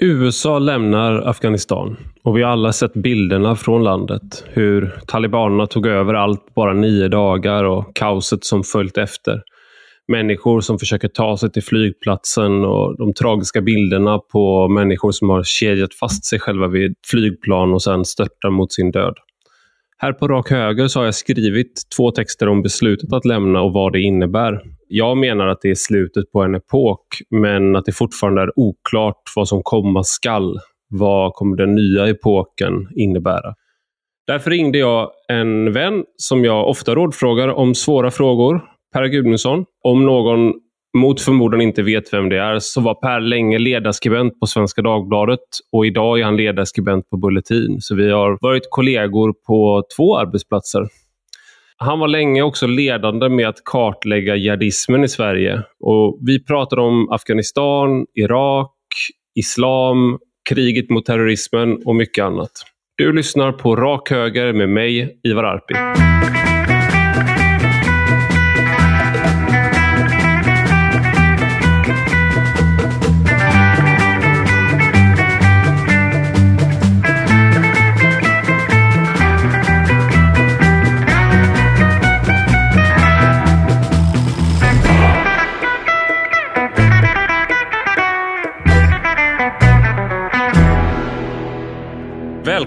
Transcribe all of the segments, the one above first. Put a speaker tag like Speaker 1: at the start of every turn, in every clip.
Speaker 1: USA lämnar Afghanistan och vi har alla sett bilderna från landet. Hur talibanerna tog över allt på bara nio dagar och kaoset som följt efter. Människor som försöker ta sig till flygplatsen och de tragiska bilderna på människor som har kedjat fast sig själva vid flygplan och sedan störtar mot sin död. Här på rak höger så har jag skrivit två texter om beslutet att lämna och vad det innebär. Jag menar att det är slutet på en epok, men att det fortfarande är oklart vad som komma skall. Vad kommer den nya epoken innebära? Därför ringde jag en vän som jag ofta rådfrågar om svåra frågor, Per Gudmundsson. Om någon mot förmodan inte vet vem det är så var Per länge ledarskribent på Svenska Dagbladet och idag är han ledarskribent på Bulletin. Så vi har varit kollegor på två arbetsplatser. Han var länge också ledande med att kartlägga jihadismen i Sverige. Och vi pratade om Afghanistan, Irak, islam, kriget mot terrorismen och mycket annat. Du lyssnar på Rak Höger med mig, Ivar Arpi.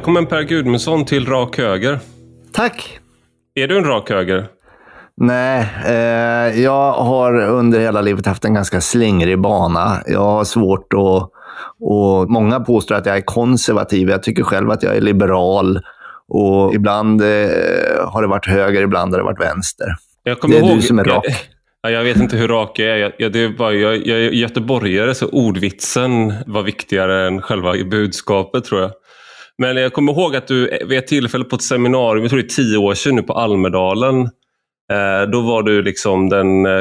Speaker 1: Välkommen Per Gudmundsson till Rak Höger.
Speaker 2: Tack!
Speaker 1: Är du en rak höger?
Speaker 2: Nej, eh, jag har under hela livet haft en ganska slingrig bana. Jag har svårt att... Och många påstår att jag är konservativ. Jag tycker själv att jag är liberal. Och ibland eh, har det varit höger, ibland har det varit vänster.
Speaker 1: Jag
Speaker 2: det är
Speaker 1: ihåg,
Speaker 2: du som är rak.
Speaker 1: Jag, jag vet inte hur rak jag är. Jag, jag, det är bara, jag, jag är göteborgare, så ordvitsen var viktigare än själva budskapet tror jag. Men jag kommer ihåg att du vid ett tillfälle på ett seminarium, jag tror det är tio år sedan nu på Almedalen, eh, då var du liksom den, eh,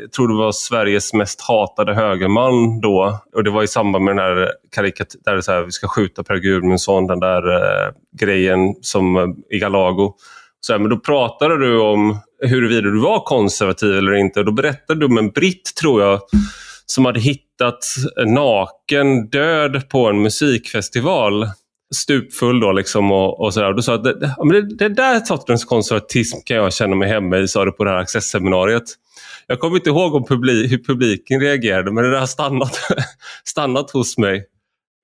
Speaker 1: jag tror du var Sveriges mest hatade högerman då. Och det var i samband med den här karikatyren, där det så här, vi ska skjuta Per Gudmundsson, den där eh, grejen som eh, i Galago. Så här, men då pratade du om huruvida du var konservativ eller inte. Då berättade du om en britt, tror jag, som hade hittat naken död på en musikfestival stupfull då liksom och, och sådär. Du sa att det, det, det där sortens konservatism kan jag känna mig hemma i, sa du på det här accessseminariet. Jag kommer inte ihåg om publi hur publiken reagerade, men det där har stannat, stannat hos mig.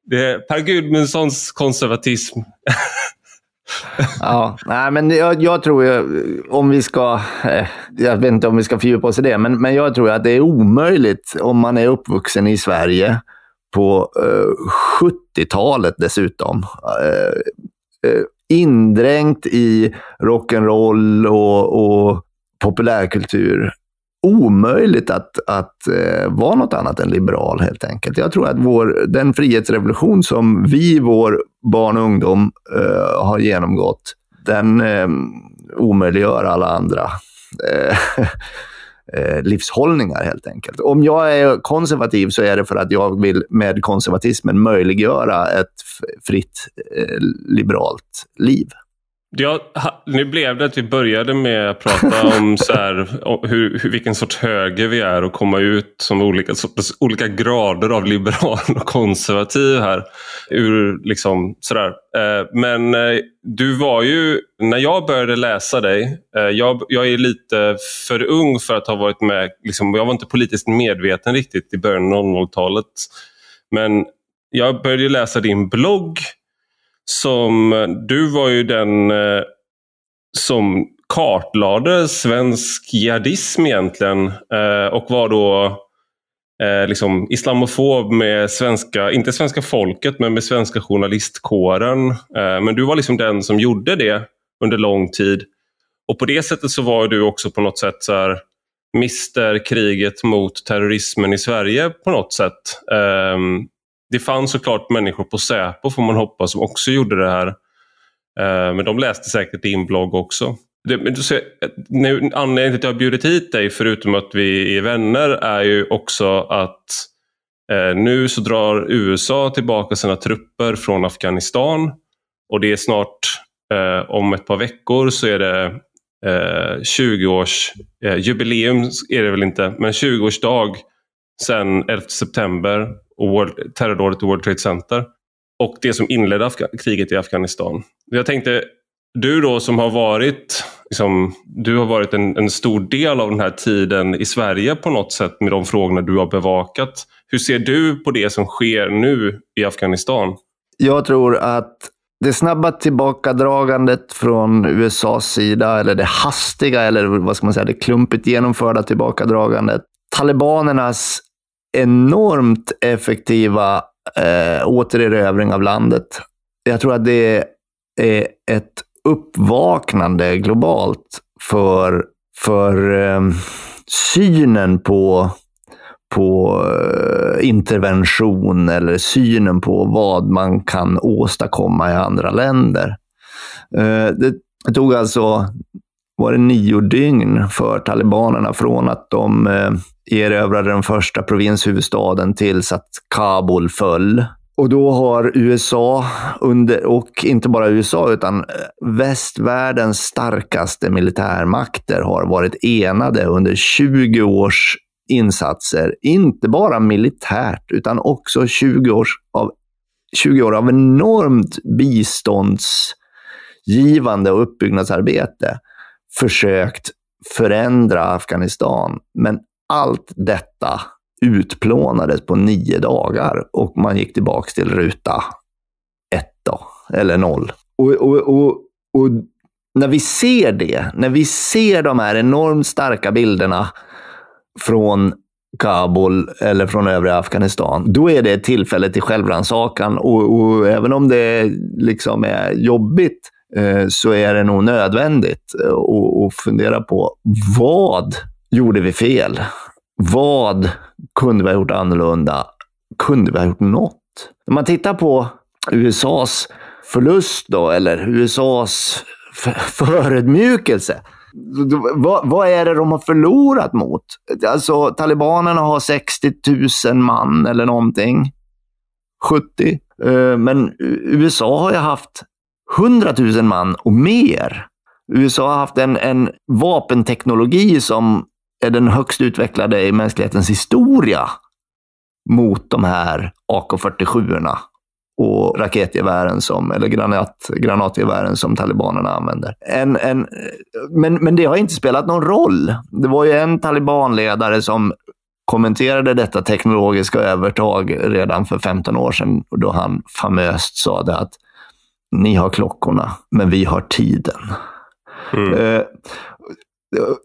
Speaker 1: Det är Per Gudmundssons konservatism.
Speaker 2: ja, nej, men jag, jag tror ju, om vi ska, eh, jag vet inte om vi ska fördjupa oss i det, men, men jag tror att det är omöjligt om man är uppvuxen i Sverige på eh, 70-talet dessutom. Eh, eh, indränkt i rock'n'roll och, och populärkultur. Omöjligt att, att eh, vara något annat än liberal helt enkelt. Jag tror att vår, den frihetsrevolution som vi, vår barn och ungdom, eh, har genomgått, den eh, omöjliggör alla andra. Eh, livshållningar helt enkelt. Om jag är konservativ så är det för att jag vill med konservatismen möjliggöra ett fritt eh, liberalt liv.
Speaker 1: Ja, nu blev det att vi började med att prata om så här, hur, hur, vilken sorts höger vi är och komma ut som olika, sorts, olika grader av liberal och konservativ här. Ur, liksom, sådär. Eh, men eh, du var ju, när jag började läsa dig, eh, jag, jag är lite för ung för att ha varit med, liksom, jag var inte politiskt medveten riktigt i början av 00-talet. Men jag började läsa din blogg som, du var ju den eh, som kartlade svensk jihadism egentligen eh, och var då eh, liksom islamofob med svenska, inte svenska folket, men med svenska journalistkåren. Eh, men du var liksom den som gjorde det under lång tid. Och på det sättet så var du också på något sätt så här, mister kriget mot terrorismen i Sverige på något sätt. Um, det fanns såklart människor på Säpo får man hoppas som också gjorde det här. Eh, men de läste säkert din blogg också. Det, nu, anledningen till att jag har bjudit hit dig, förutom att vi är vänner, är ju också att eh, nu så drar USA tillbaka sina trupper från Afghanistan. Och det är snart, eh, om ett par veckor, så är det eh, 20 års eh, jubileum, är det väl inte, men 20-årsdag sedan 11 september och World, terrordådet i World Trade Center. Och det som inledde Afga kriget i Afghanistan. Jag tänkte, du då som har varit, liksom, du har varit en, en, stor del av den här tiden i Sverige på något sätt med de frågorna du har bevakat. Hur ser du på det som sker nu i Afghanistan?
Speaker 2: Jag tror att det snabba tillbakadragandet från USAs sida, eller det hastiga, eller vad ska man säga, det klumpigt genomförda tillbakadragandet. Talibanernas enormt effektiva eh, återerövring av landet. Jag tror att det är ett uppvaknande globalt för, för eh, synen på, på eh, intervention eller synen på vad man kan åstadkomma i andra länder. Eh, det tog alltså var det nio dygn för talibanerna från att de eh, erövrade den första provinshuvudstaden tills att Kabul föll. Och då har USA, under, och inte bara USA, utan eh, västvärldens starkaste militärmakter har varit enade under 20 års insatser. Inte bara militärt, utan också 20, års av, 20 år av enormt biståndsgivande och uppbyggnadsarbete försökt förändra Afghanistan. Men allt detta utplånades på nio dagar och man gick tillbaka till ruta ett då, eller noll. Och, och, och, och när vi ser det, när vi ser de här enormt starka bilderna från Kabul eller från övriga Afghanistan, då är det ett tillfälle till självrannsakan. Och, och, även om det liksom är jobbigt Eh, så är det nog nödvändigt eh, att fundera på vad gjorde vi fel? Vad kunde vi ha gjort annorlunda? Kunde vi ha gjort något? När man tittar på USAs förlust då, eller USAs förödmjukelse. Vad, vad, är det de har förlorat mot? Alltså, talibanerna har 60 000 man eller någonting. 70. Eh, men USA har ju haft 100 000 man och mer. USA har haft en, en vapenteknologi som är den högst utvecklade i mänsklighetens historia mot de här AK47 och raketgevären som, eller granat, granatgevären som talibanerna använder. En, en, men, men det har inte spelat någon roll. Det var ju en talibanledare som kommenterade detta teknologiska övertag redan för 15 år sedan, då han famöst sa det att ni har klockorna, men vi har tiden. Mm. Eh,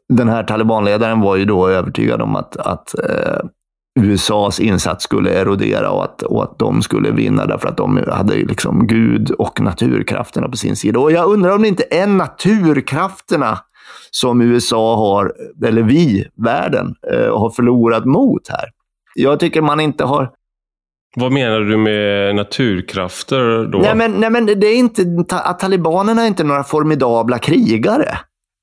Speaker 2: den här talibanledaren var ju då övertygad om att, att eh, USAs insats skulle erodera och att, och att de skulle vinna därför att de hade liksom Gud och naturkrafterna på sin sida. Och jag undrar om det inte är naturkrafterna som USA har, eller vi, världen, eh, har förlorat mot här. Jag tycker man inte har
Speaker 1: vad menar du med naturkrafter då?
Speaker 2: Nej, men, nej, men det är inte, att talibanerna är inte några formidabla krigare.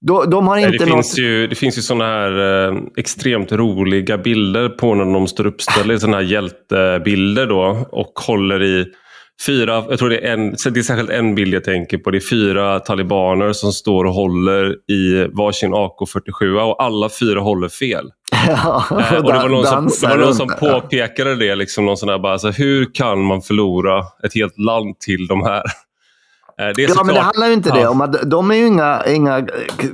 Speaker 2: De, de har inte
Speaker 1: det, något... finns ju, det finns ju sådana här eh, extremt roliga bilder på när de står uppställda i sådana här hjältebilder då och håller i fyra, jag tror det är, en, det är särskilt en bild jag tänker på. Det är fyra talibaner som står och håller i varsin AK47 och alla fyra håller fel. Ja, eh, och det var någon som, det var någon som påpekade det, liksom någon sån där, bara, alltså, hur kan man förlora ett helt land till de här?
Speaker 2: Eh, det ja, men det handlar ju inte ja. det om att de är ju inga, inga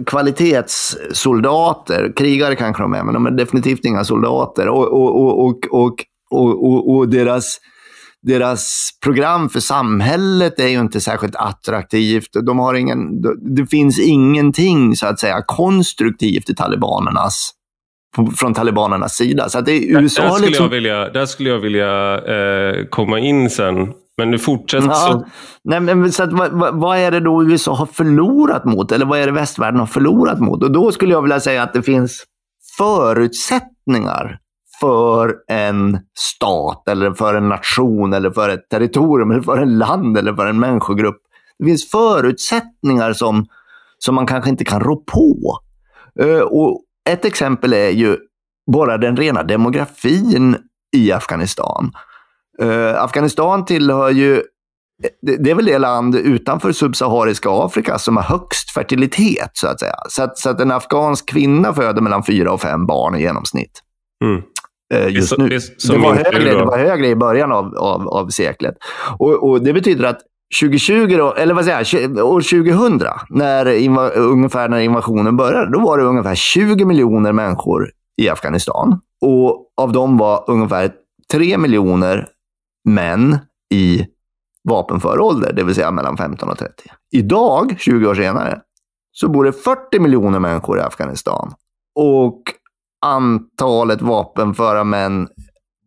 Speaker 2: kvalitetssoldater. Krigare kanske de är, men de är definitivt inga soldater. Och, och, och, och, och, och, deras, deras program för samhället är ju inte särskilt attraktivt. De har ingen, det finns ingenting så att säga konstruktivt i talibanernas från talibanernas sida. Så att det, USA
Speaker 1: där, skulle liksom... jag vilja, där skulle jag vilja eh, komma in sen. Men nu fortsätter ja, så.
Speaker 2: Nej, men, så att, vad, vad, är det då USA har förlorat mot? Eller vad är det västvärlden har förlorat mot? Och då skulle jag vilja säga att det finns förutsättningar för en stat, eller för en nation, eller för ett territorium, eller för en land, eller för en människogrupp. Det finns förutsättningar som, som man kanske inte kan rå på. Eh, och ett exempel är ju bara den rena demografin i Afghanistan. Eh, Afghanistan tillhör ju, det, det, är väl det land utanför subsahariska Afrika som har högst fertilitet, så att säga. Så att, så att en afghansk kvinna föder mellan fyra och fem barn i genomsnitt. Mm eh, just nu. Det, det, var högre, det, var högre, i början av, av, av seklet. Och, och, Det betyder att 2020, då, eller vad säger jag, år 2000, när inva, ungefär när invasionen började, då var det ungefär 20 miljoner människor i Afghanistan. Och av dem var ungefär 3 miljoner män i vapenför ålder, det vill säga mellan 15 och 30. Idag, 20 år senare, så bor det 40 miljoner människor i Afghanistan. Och antalet vapenföra män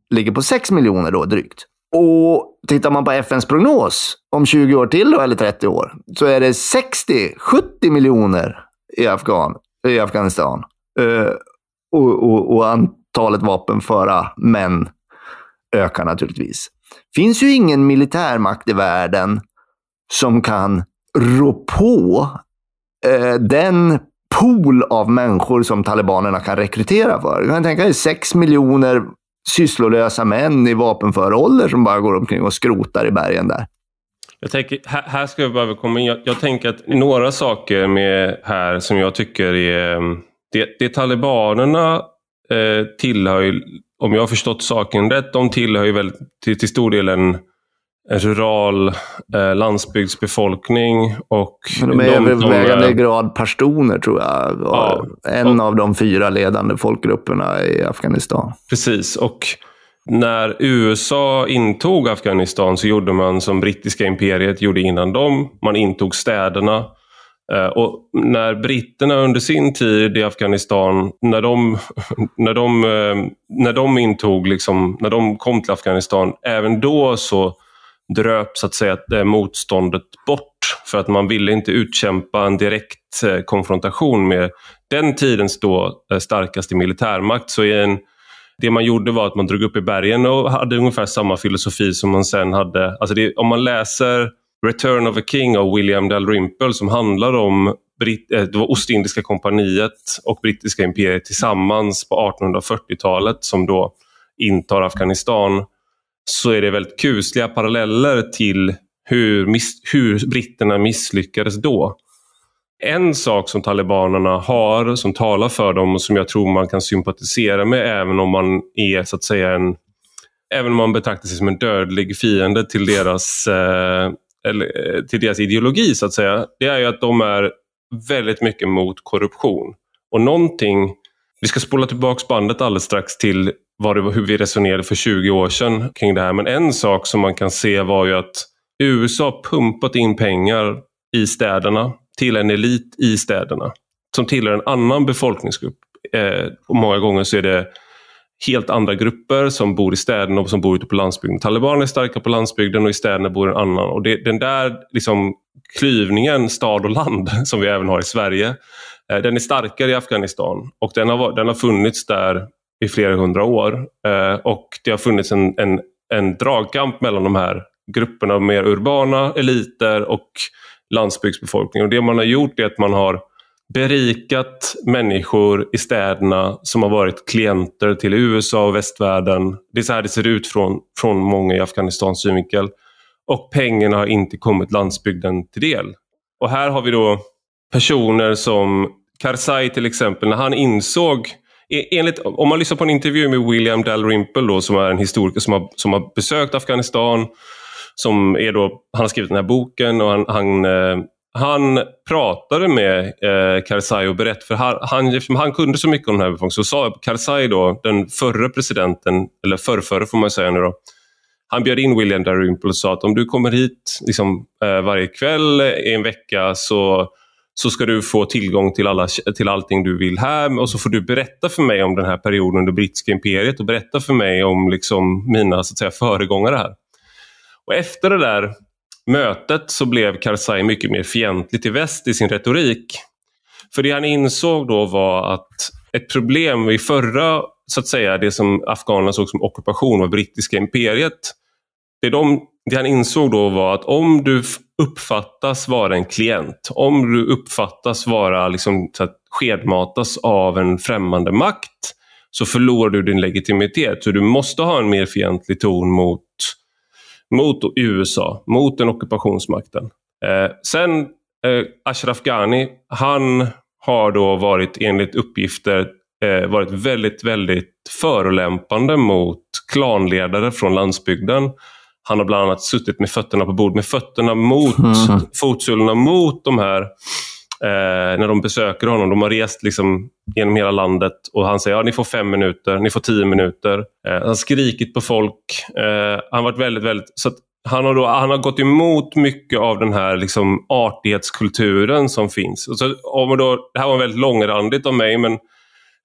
Speaker 2: ligger på 6 miljoner då drygt. Och tittar man på FNs prognos om 20 år till då, eller 30 år, så är det 60-70 miljoner i, Afghan, i Afghanistan. Uh, och, och, och, antalet vapenföra män ökar naturligtvis. finns ju ingen militärmakt i världen som kan rå på uh, den pool av människor som talibanerna kan rekrytera för. Du kan tänka dig 6 miljoner sysslolösa män i vapenför ålder som bara går omkring och skrotar i bergen där.
Speaker 1: Jag tänker, här, här ska jag behöva komma in. Jag, jag, tänker att några saker med här som jag tycker är... Mm, det, det talibanerna eh, tillhör, om jag har förstått saken rätt, de tillhör ju väldigt, till, till stor del en en rural eh, landsbygdsbefolkning. Och
Speaker 2: de är i övervägande grad pashtuner tror jag. Ja, en och, av de fyra ledande folkgrupperna i Afghanistan.
Speaker 1: Precis, och när USA intog Afghanistan så gjorde man som brittiska imperiet gjorde innan dem. Man intog städerna. Eh, och när britterna under sin tid i Afghanistan, när de, när de, eh, när de intog, liksom, när de kom till Afghanistan, även då så dröp så att säga det eh, motståndet bort för att man ville inte utkämpa en direkt eh, konfrontation med den tidens då eh, starkaste militärmakt. Så en, det man gjorde var att man drog upp i bergen och hade ungefär samma filosofi som man sen hade. Alltså det, om man läser Return of a King av William Dalrymple som handlar om Brit det var Ostindiska kompaniet och brittiska imperiet tillsammans på 1840-talet som då intar Afghanistan så är det väldigt kusliga paralleller till hur, hur britterna misslyckades då. En sak som talibanerna har, som talar för dem och som jag tror man kan sympatisera med även om man är så att säga en Även om man betraktar sig som en dödlig fiende till deras, eh, eller, eh, till deras ideologi så att säga. Det är ju att de är väldigt mycket mot korruption. Och någonting, vi ska spola tillbaka bandet alldeles strax till vad det var, hur vi resonerade för 20 år sedan kring det här. Men en sak som man kan se var ju att USA pumpat in pengar i städerna till en elit i städerna som tillhör en annan befolkningsgrupp. Eh, och många gånger så är det helt andra grupper som bor i städerna och som bor ute på landsbygden. Talibaner är starka på landsbygden och i städerna bor en annan. Och det, den där liksom, klyvningen stad och land som vi även har i Sverige, eh, den är starkare i Afghanistan och den har, den har funnits där i flera hundra år. Eh, och det har funnits en, en, en dragkamp mellan de här grupperna av mer urbana eliter och landsbygdsbefolkning. Och det man har gjort är att man har berikat människor i städerna som har varit klienter till USA och västvärlden. Det är så här det ser ut från, från många i Afghanistans synvinkel. Och pengarna har inte kommit landsbygden till del. Och här har vi då personer som Karzai till exempel, när han insåg E-, enligt, om man lyssnar på en intervju med William Dalrymple då, som är en historiker som har, som har besökt Afghanistan. Som är då, han har skrivit den här boken och han, han, eh, han pratade med eh, Karzai och berättade, för han, han, han kunde så mycket om den här befolkningen, så sa Karzai då, den förre presidenten, eller förrförre får man säga nu då, han bjöd in William Dalrymple och sa att om du kommer hit liksom, eh, varje kväll eh, i en vecka så så ska du få tillgång till, alla, till allting du vill här och så får du berätta för mig om den här perioden under brittiska imperiet och berätta för mig om liksom mina så att säga, föregångare här. Och efter det där mötet så blev Karzai mycket mer fientlig till väst i sin retorik. För det han insåg då var att ett problem i förra, så att säga, det som afghanerna såg som ockupation av brittiska imperiet. Det de det han insåg då var att om du uppfattas vara en klient, om du uppfattas vara liksom, så att skedmatas av en främmande makt så förlorar du din legitimitet. Så du måste ha en mer fientlig ton mot, mot USA, mot den ockupationsmakten. Eh, sen eh, Ashraf Ghani, han har då varit enligt uppgifter eh, varit väldigt, väldigt förolämpande mot klanledare från landsbygden. Han har bland annat suttit med fötterna på bordet, med fötterna mot, mm. fotsulorna mot de här eh, när de besöker honom. De har rest liksom genom hela landet och han säger ja, ni får fem minuter, ni får tio minuter. Eh, han har skrikit på folk. Eh, han varit väldigt, väldigt... Så han, har då, han har gått emot mycket av den här liksom, artighetskulturen som finns. Och så, om då, det här var väldigt långrandigt av mig, men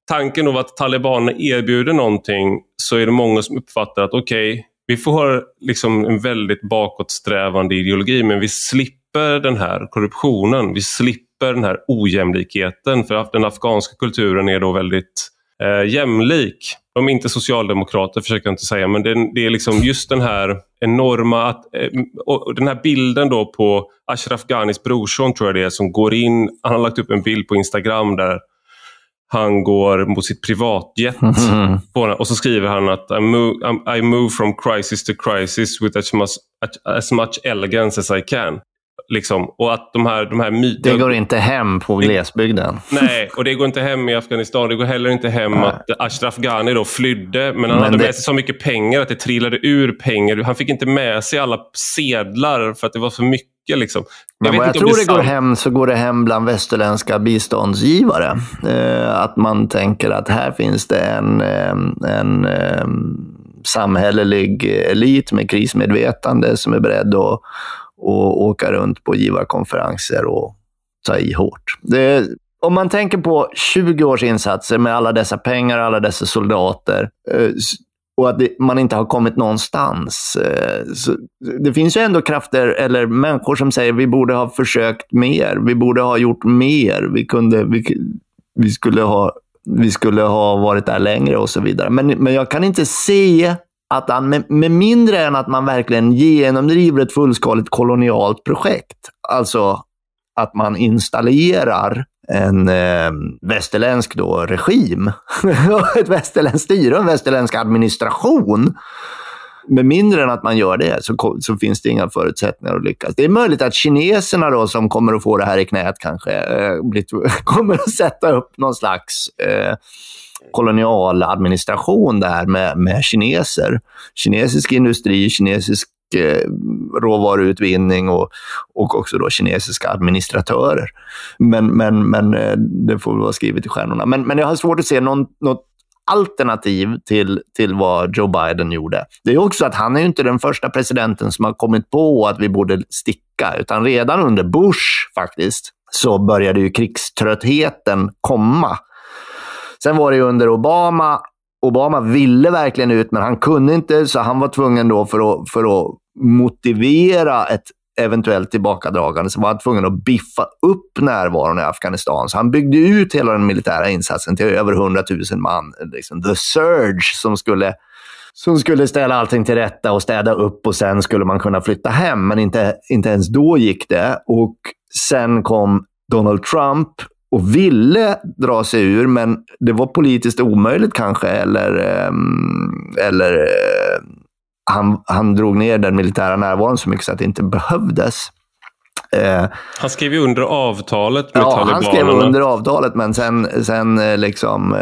Speaker 1: tanken av att talibanerna erbjuder någonting så är det många som uppfattar att okej, okay, vi får liksom en väldigt bakåtsträvande ideologi men vi slipper den här korruptionen. Vi slipper den här ojämlikheten för den afghanska kulturen är då väldigt eh, jämlik. De är inte socialdemokrater försöker jag inte säga men det, det är liksom just den här enorma, att, eh, och den här bilden då på Ashraf Ghanis brorson tror jag det är som går in, han har lagt upp en bild på Instagram där han går mot sitt privatjet. Mm. och så skriver han att I move, I move from crisis to crisis with as much, as much elegance as I can. Liksom. Och att de här, de här myterna...
Speaker 2: Det går inte hem på glesbygden.
Speaker 1: Nej, och det går inte hem i Afghanistan. Det går heller inte hem Nej. att Ashraf Ghani då flydde, men han men hade det... med sig så mycket pengar att det trillade ur pengar. Han fick inte med sig alla sedlar för att det var för mycket. Liksom.
Speaker 2: Jag men vad jag tror det, det går hem så går det hem bland västerländska biståndsgivare. Eh, att man tänker att här finns det en, en, en samhällelig elit med krismedvetande som är beredd att och åka runt på givarkonferenser och ta i hårt. Det, om man tänker på 20 års insatser med alla dessa pengar, alla dessa soldater eh, och att det, man inte har kommit någonstans. Eh, så det finns ju ändå krafter eller människor som säger vi borde ha försökt mer, vi borde ha gjort mer, vi, kunde, vi, vi, skulle, ha, vi skulle ha varit där längre och så vidare. Men, men jag kan inte se att han, med, med, mindre än att man verkligen genomdriver ett fullskaligt kolonialt projekt, alltså att man installerar en eh, västerländsk då, regim, ett västerländskt styre och en västerländsk administration. Med mindre än att man gör det så, så, finns det inga förutsättningar att lyckas. Det är möjligt att kineserna då, som kommer att få det här i knät kanske, eh, kommer att sätta upp någon slags eh, kolonialadministration där med, med kineser. Kinesisk industri, kinesisk eh, råvaruutvinning och, och också då kinesiska administratörer. Men, men, men eh, det får väl vara skrivet i stjärnorna. Men, men jag har svårt att se någon, något alternativ till, till vad Joe Biden gjorde. Det är också att han är inte den första presidenten som har kommit på att vi borde sticka, utan redan under Bush faktiskt så började ju krigströttheten komma. Sen var det under Obama. Obama ville verkligen ut, men han kunde inte, så han var tvungen då för att, för att motivera ett eventuellt tillbakadragande så var han tvungen att biffa upp närvaron i Afghanistan. Så han byggde ut hela den militära insatsen till över 100 000 man. Liksom the surge som skulle, som skulle ställa allting till rätta och städa upp och sen skulle man kunna flytta hem. Men inte, inte ens då gick det. Och sen kom Donald Trump och ville dra sig ur, men det var politiskt omöjligt kanske. Eller, ehm, eller eh, han, han drog ner den militära närvaron så mycket så att det inte behövdes.
Speaker 1: Eh, han skrev ju under avtalet med ja, talibanerna.
Speaker 2: han skrev under avtalet, men sen, sen eh, liksom,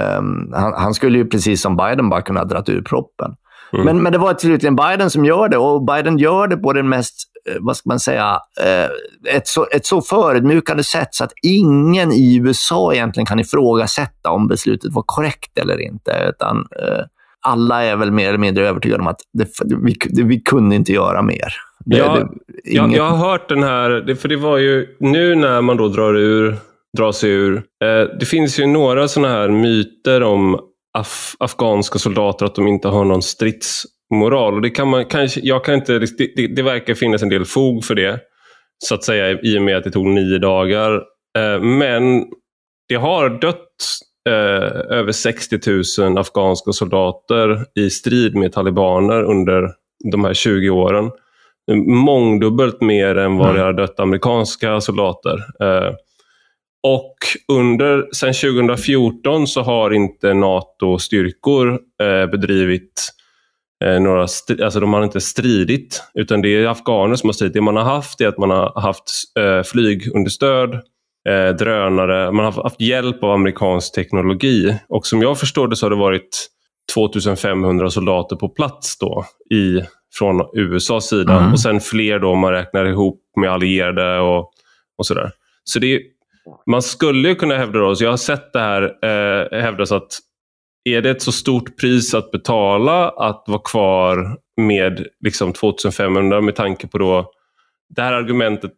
Speaker 2: han, han, skulle ju precis som Biden bara kunna dra ur proppen. Mm. Men, men det var slutligen Biden som gör det och Biden gör det på den mest Eh, vad ska man säga, eh, ett så, ett så förödmjukande sätt så att ingen i USA egentligen kan ifrågasätta om beslutet var korrekt eller inte. Utan eh, alla är väl mer eller mindre övertygade om att det, vi, det, vi kunde inte göra mer. Det,
Speaker 1: ja, det, jag, jag har hört den här, för det var ju nu när man då drar, ur, drar sig ur. Eh, det finns ju några sådana här myter om af, afghanska soldater, att de inte har någon strids moral. Och det kan man, kanske, jag kan inte, det, det, det, verkar finnas en del fog för det, så att säga, i och med att det tog nio dagar. Eh, men det har dött eh, över 60 000 afghanska soldater i strid med talibaner under de här 20 åren. Mångdubbelt mer än vad det har dött amerikanska soldater. Eh, och under, sen 2014 så har inte NATO-styrkor eh, bedrivit eh, några, alltså de har inte stridit, utan det är afghaner som har stridit. Det man har haft är att man har haft eh, flygunderstöd eh, drönare. Man har haft hjälp av amerikansk teknologi. Och som jag förstår det så har det varit 2500 soldater på plats då i, från USAs sida. Mm. Och sen fler då om man räknar ihop med allierade och, och sådär. Så det man skulle kunna hävda, då, så jag har sett det här eh, hävdas att är det ett så stort pris att betala att vara kvar med liksom 2500 med tanke på då det här argumentet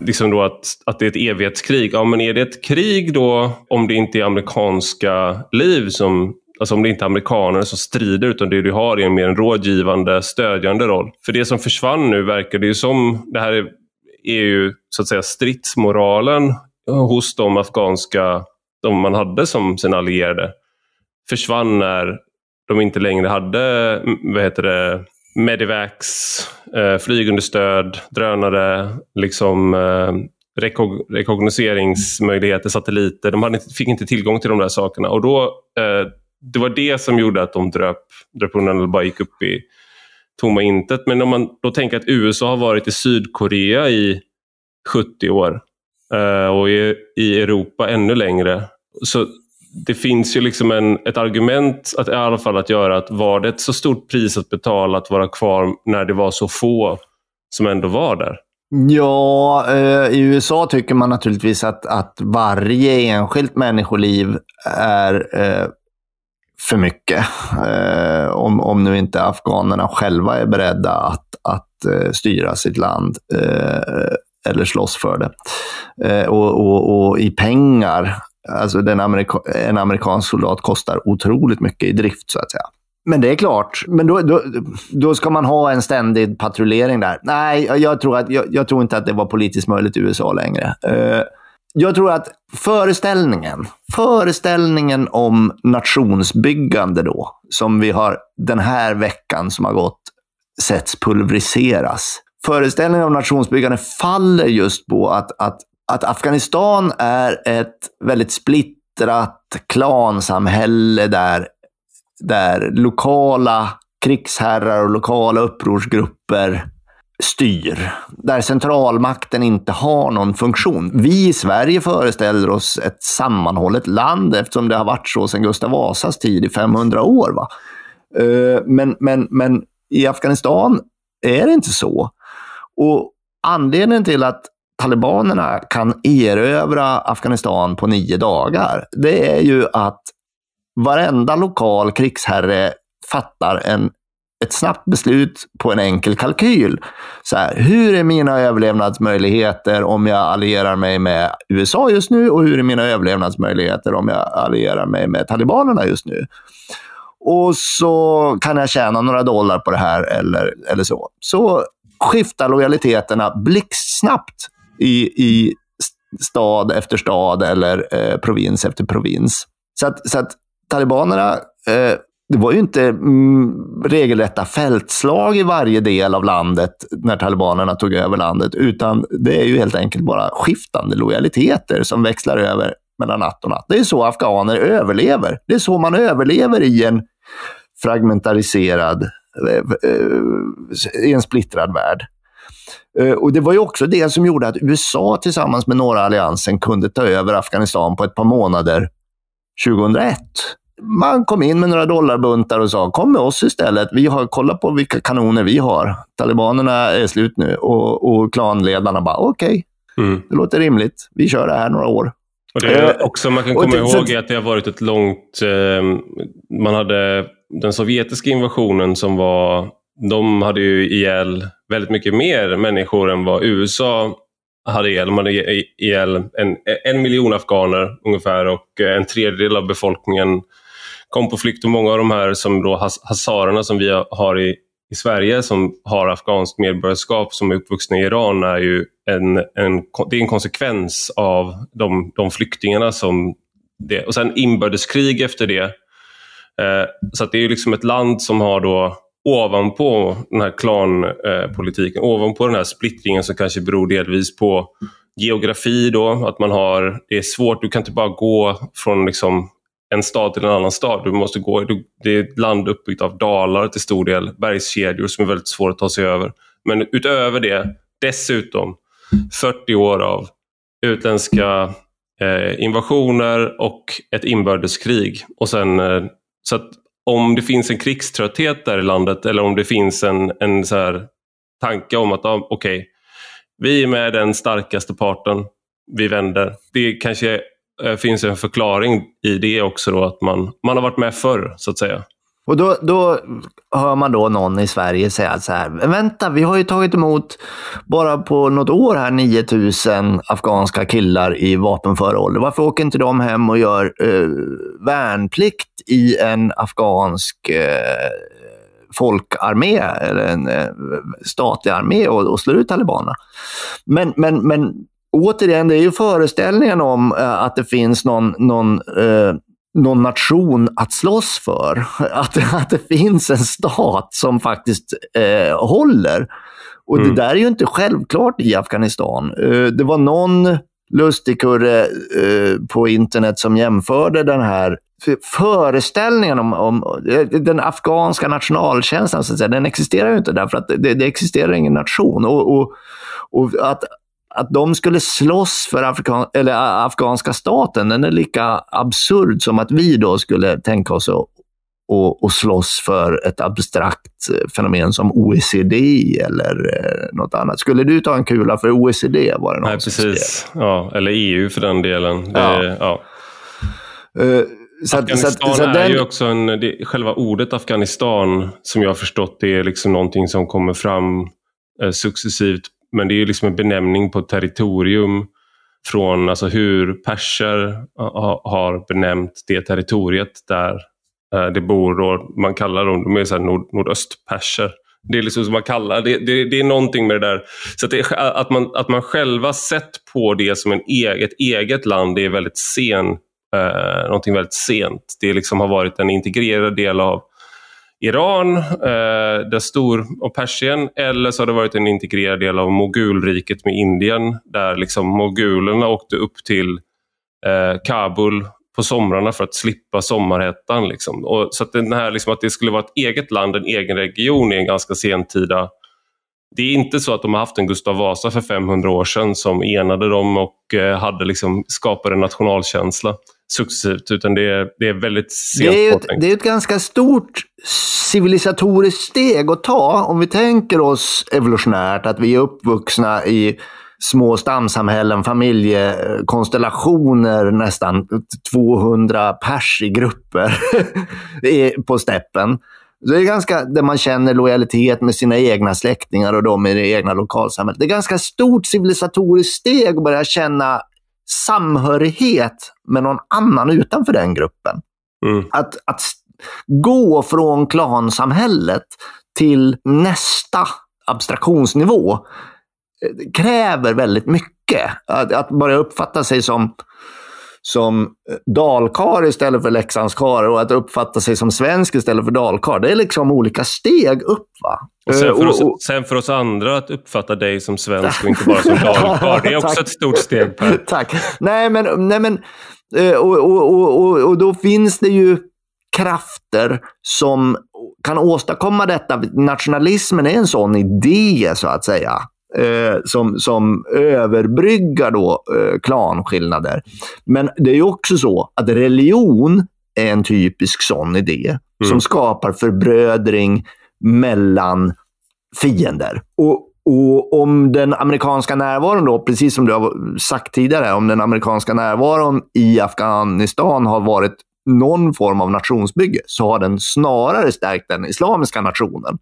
Speaker 1: liksom då att, att det är ett evighetskrig. Ja, men är det ett krig då om det inte är amerikanska liv som Alltså om det inte är amerikaner som strider utan det du har är mer en rådgivande, stödjande roll. För det som försvann nu verkar det ju som, det här är, är ju så att säga stridsmoralen hos de afghanska, de man hade som sina allierade, försvann när de inte längre hade mm, vad heter det, Medivax, eh, flygunderstöd, drönare, liksom, eh, rekog rekognoseringsmöjligheter, satelliter. De hade, fick inte tillgång till de där sakerna. Och då, eh, Det var det som gjorde att de dröp, dröp undan eller bara gick upp i tomma intet. Men om man då tänker att USA har varit i Sydkorea i 70 år Eh, och i, i Europa ännu längre. Så det finns ju liksom en, ett argument att, i alla fall att göra att var det ett så stort pris att betala att vara kvar när det var så få som ändå var där?
Speaker 2: Ja, eh, i USA tycker man naturligtvis att, att varje enskilt människoliv är eh, för mycket. Om, om nu inte afghanerna själva är beredda att, att styra sitt land eller slåss för det. Eh, och, och, och, i pengar Alltså den Amerika en amerikansk soldat kostar otroligt mycket i drift, så att säga. Men det är klart, men då, då, då ska man ha en ständig patrullering där. Nej, jag tror, att, jag, jag tror inte att det var politiskt möjligt i USA längre. Eh, jag tror att föreställningen, föreställningen om nationsbyggande då, som vi har den här veckan som har gått, setts pulveriseras. Föreställningen om nationsbyggande faller just på att, att att Afghanistan är ett väldigt splittrat klansamhälle där, där lokala krigsherrar och lokala upprorsgrupper styr. Där centralmakten inte har någon funktion. Vi i Sverige föreställer oss ett sammanhållet land eftersom det har varit så sedan Gustav Vasas tid i 500 år. Va? Eh, men, men, men i Afghanistan är det inte så. Och anledningen till att talibanerna kan erövra Afghanistan på nio dagar, det är ju att varenda lokal krigsherre fattar en, ett snabbt beslut på en enkel kalkyl. Så här, hur är mina överlevnadsmöjligheter om jag allierar mig med USA just nu och hur är mina överlevnadsmöjligheter om jag allierar mig med talibanerna just nu? Och så kan jag tjäna några dollar på det här eller, eller så. Så skiftar lojaliteterna blixtsnabbt i, i stad efter stad eller eh, provins efter provins. Så att, så att talibanerna, eh, det var ju inte mm, regelrätta fältslag i varje del av landet när talibanerna tog över landet, utan det är ju helt enkelt bara skiftande lojaliteter som växlar över mellan natt och natt. Det är så afghaner överlever. Det är så man överlever i en fragmentariserad, eh, i en splittrad värld. Eh, och Det var ju också det som gjorde att USA tillsammans med norra alliansen kunde ta över Afghanistan på ett par månader 2001. Man kom in med några dollarbuntar och sa kom med oss istället. Vi har kollat på vilka kanoner vi har. Talibanerna är slut nu och, och klanledarna bara okej, okay, mm. det låter rimligt. Vi kör det här några år.
Speaker 1: Och det är eh, också man kan komma ihåg att det har varit ett långt... Eh, man hade den sovjetiska invasionen som var de hade ju ihjäl väldigt mycket mer människor än vad USA hade ihjäl. De hade ihjäl en, en miljon afghaner ungefär och eh, en tredjedel av befolkningen kom på flykt. Och många av de här som då hazarerna som vi har i, i Sverige som har afghanskt medborgarskap som är uppvuxna i Iran är ju en, en, det är en konsekvens av de, de flyktingarna som det. Och sen inbördeskrig efter det. Eh, så det är liksom ett land som har då ovanpå den här klanpolitiken, eh, ovanpå den här splittringen som kanske beror delvis på geografi då, att man har, det är svårt, du kan inte bara gå från liksom en stad till en annan stad. Du måste gå, det är ett land uppbyggt av dalar till stor del, bergskedjor som är väldigt svåra att ta sig över. Men utöver det, dessutom 40 år av utländska eh, invasioner och ett inbördeskrig. Och sen, eh, så att om det finns en krigströtthet där i landet eller om det finns en, en så här tanke om att ah, okej, okay, vi är med den starkaste parten, vi vänder. Det kanske eh, finns en förklaring i det också då att man, man har varit med förr så att säga.
Speaker 2: Och då, då hör man då någon i Sverige säga så här, vänta, vi har ju tagit emot bara på något år här 9000 afghanska killar i vapenför ålder. Varför åker inte de hem och gör eh, värnplikt i en afghansk eh, folkarmé eller en eh, statlig armé och, och slår ut talibanerna? Men, men, men återigen, det är ju föreställningen om eh, att det finns någon, någon eh, någon nation att slåss för. Att, att det finns en stat som faktiskt eh, håller. Och mm. det där är ju inte självklart i Afghanistan. Eh, det var någon lustigkurre eh, på internet som jämförde den här föreställningen om, om den afghanska nationalkänslan, så att säga, den existerar ju inte därför att det, det existerar ingen nation. Och, och, och att att de skulle slåss för Afrikan eller afghanska staten, den är lika absurd som att vi då skulle tänka oss att och, och slåss för ett abstrakt fenomen som OECD eller eh, något annat. Skulle du ta en kula för OECD? Var det någon
Speaker 1: Nej, precis. Ja, eller EU för den delen. Det, ja. ja. Uh, så Afghanistan så så är den... ju också en, det, själva ordet Afghanistan som jag har förstått det är liksom någonting som kommer fram eh, successivt men det är liksom en benämning på territorium från alltså hur perser har benämnt det territoriet där eh, det bor. Och man kallar dem, de är så nord, nordöstperser. Det är liksom som man kallar det, det, det är någonting med det där. Så att, det, att, man, att man själva sett på det som en eget, eget land, det är väldigt sen, eh, någonting väldigt sent. Det liksom har varit en integrerad del av Iran, eh, där stor, och Persien eller så har det varit en integrerad del av mogulriket med Indien där liksom mogulerna åkte upp till eh, Kabul på somrarna för att slippa sommarhettan. Liksom. Och, så att, den här, liksom, att det skulle vara ett eget land, en egen region i en ganska sentida det är inte så att de har haft en Gustav Vasa för 500 år sedan som enade dem och eh, hade liksom, skapade en nationalkänsla successivt, utan det är, det är väldigt sent
Speaker 2: det är, ett, det är ett ganska stort civilisatoriskt steg att ta. Om vi tänker oss evolutionärt, att vi är uppvuxna i små stamsamhällen, familjekonstellationer, nästan 200 pers i grupper på steppen. Det är ganska, där man känner lojalitet med sina egna släktingar och de i det egna lokalsamhället. Det är ganska stort civilisatoriskt steg att börja känna samhörighet med någon annan utanför den gruppen. Mm. Att, att gå från klansamhället till nästa abstraktionsnivå eh, kräver väldigt mycket. Att, att börja uppfatta sig som som dalkar istället för leksandskar och att uppfatta sig som svensk istället för dalkar. Det är liksom olika steg upp. Va?
Speaker 1: Och sen, för oss, sen för oss andra att uppfatta dig som svensk och inte bara som dalkar. Det är också ett stort steg. Per.
Speaker 2: Tack. Nej, men, nej, men och, och, och, och då finns det ju krafter som kan åstadkomma detta. Nationalismen är en sån idé, så att säga eh, som, som överbryggar då, eh, klanskillnader. Men det är ju också så att religion är en typisk sån idé mm. som skapar förbrödring mellan fiender. Och, och om den amerikanska närvaron då, precis som du har sagt tidigare, om den amerikanska närvaron i Afghanistan har varit någon form av nationsbygge, så har den snarare stärkt den islamiska nationen.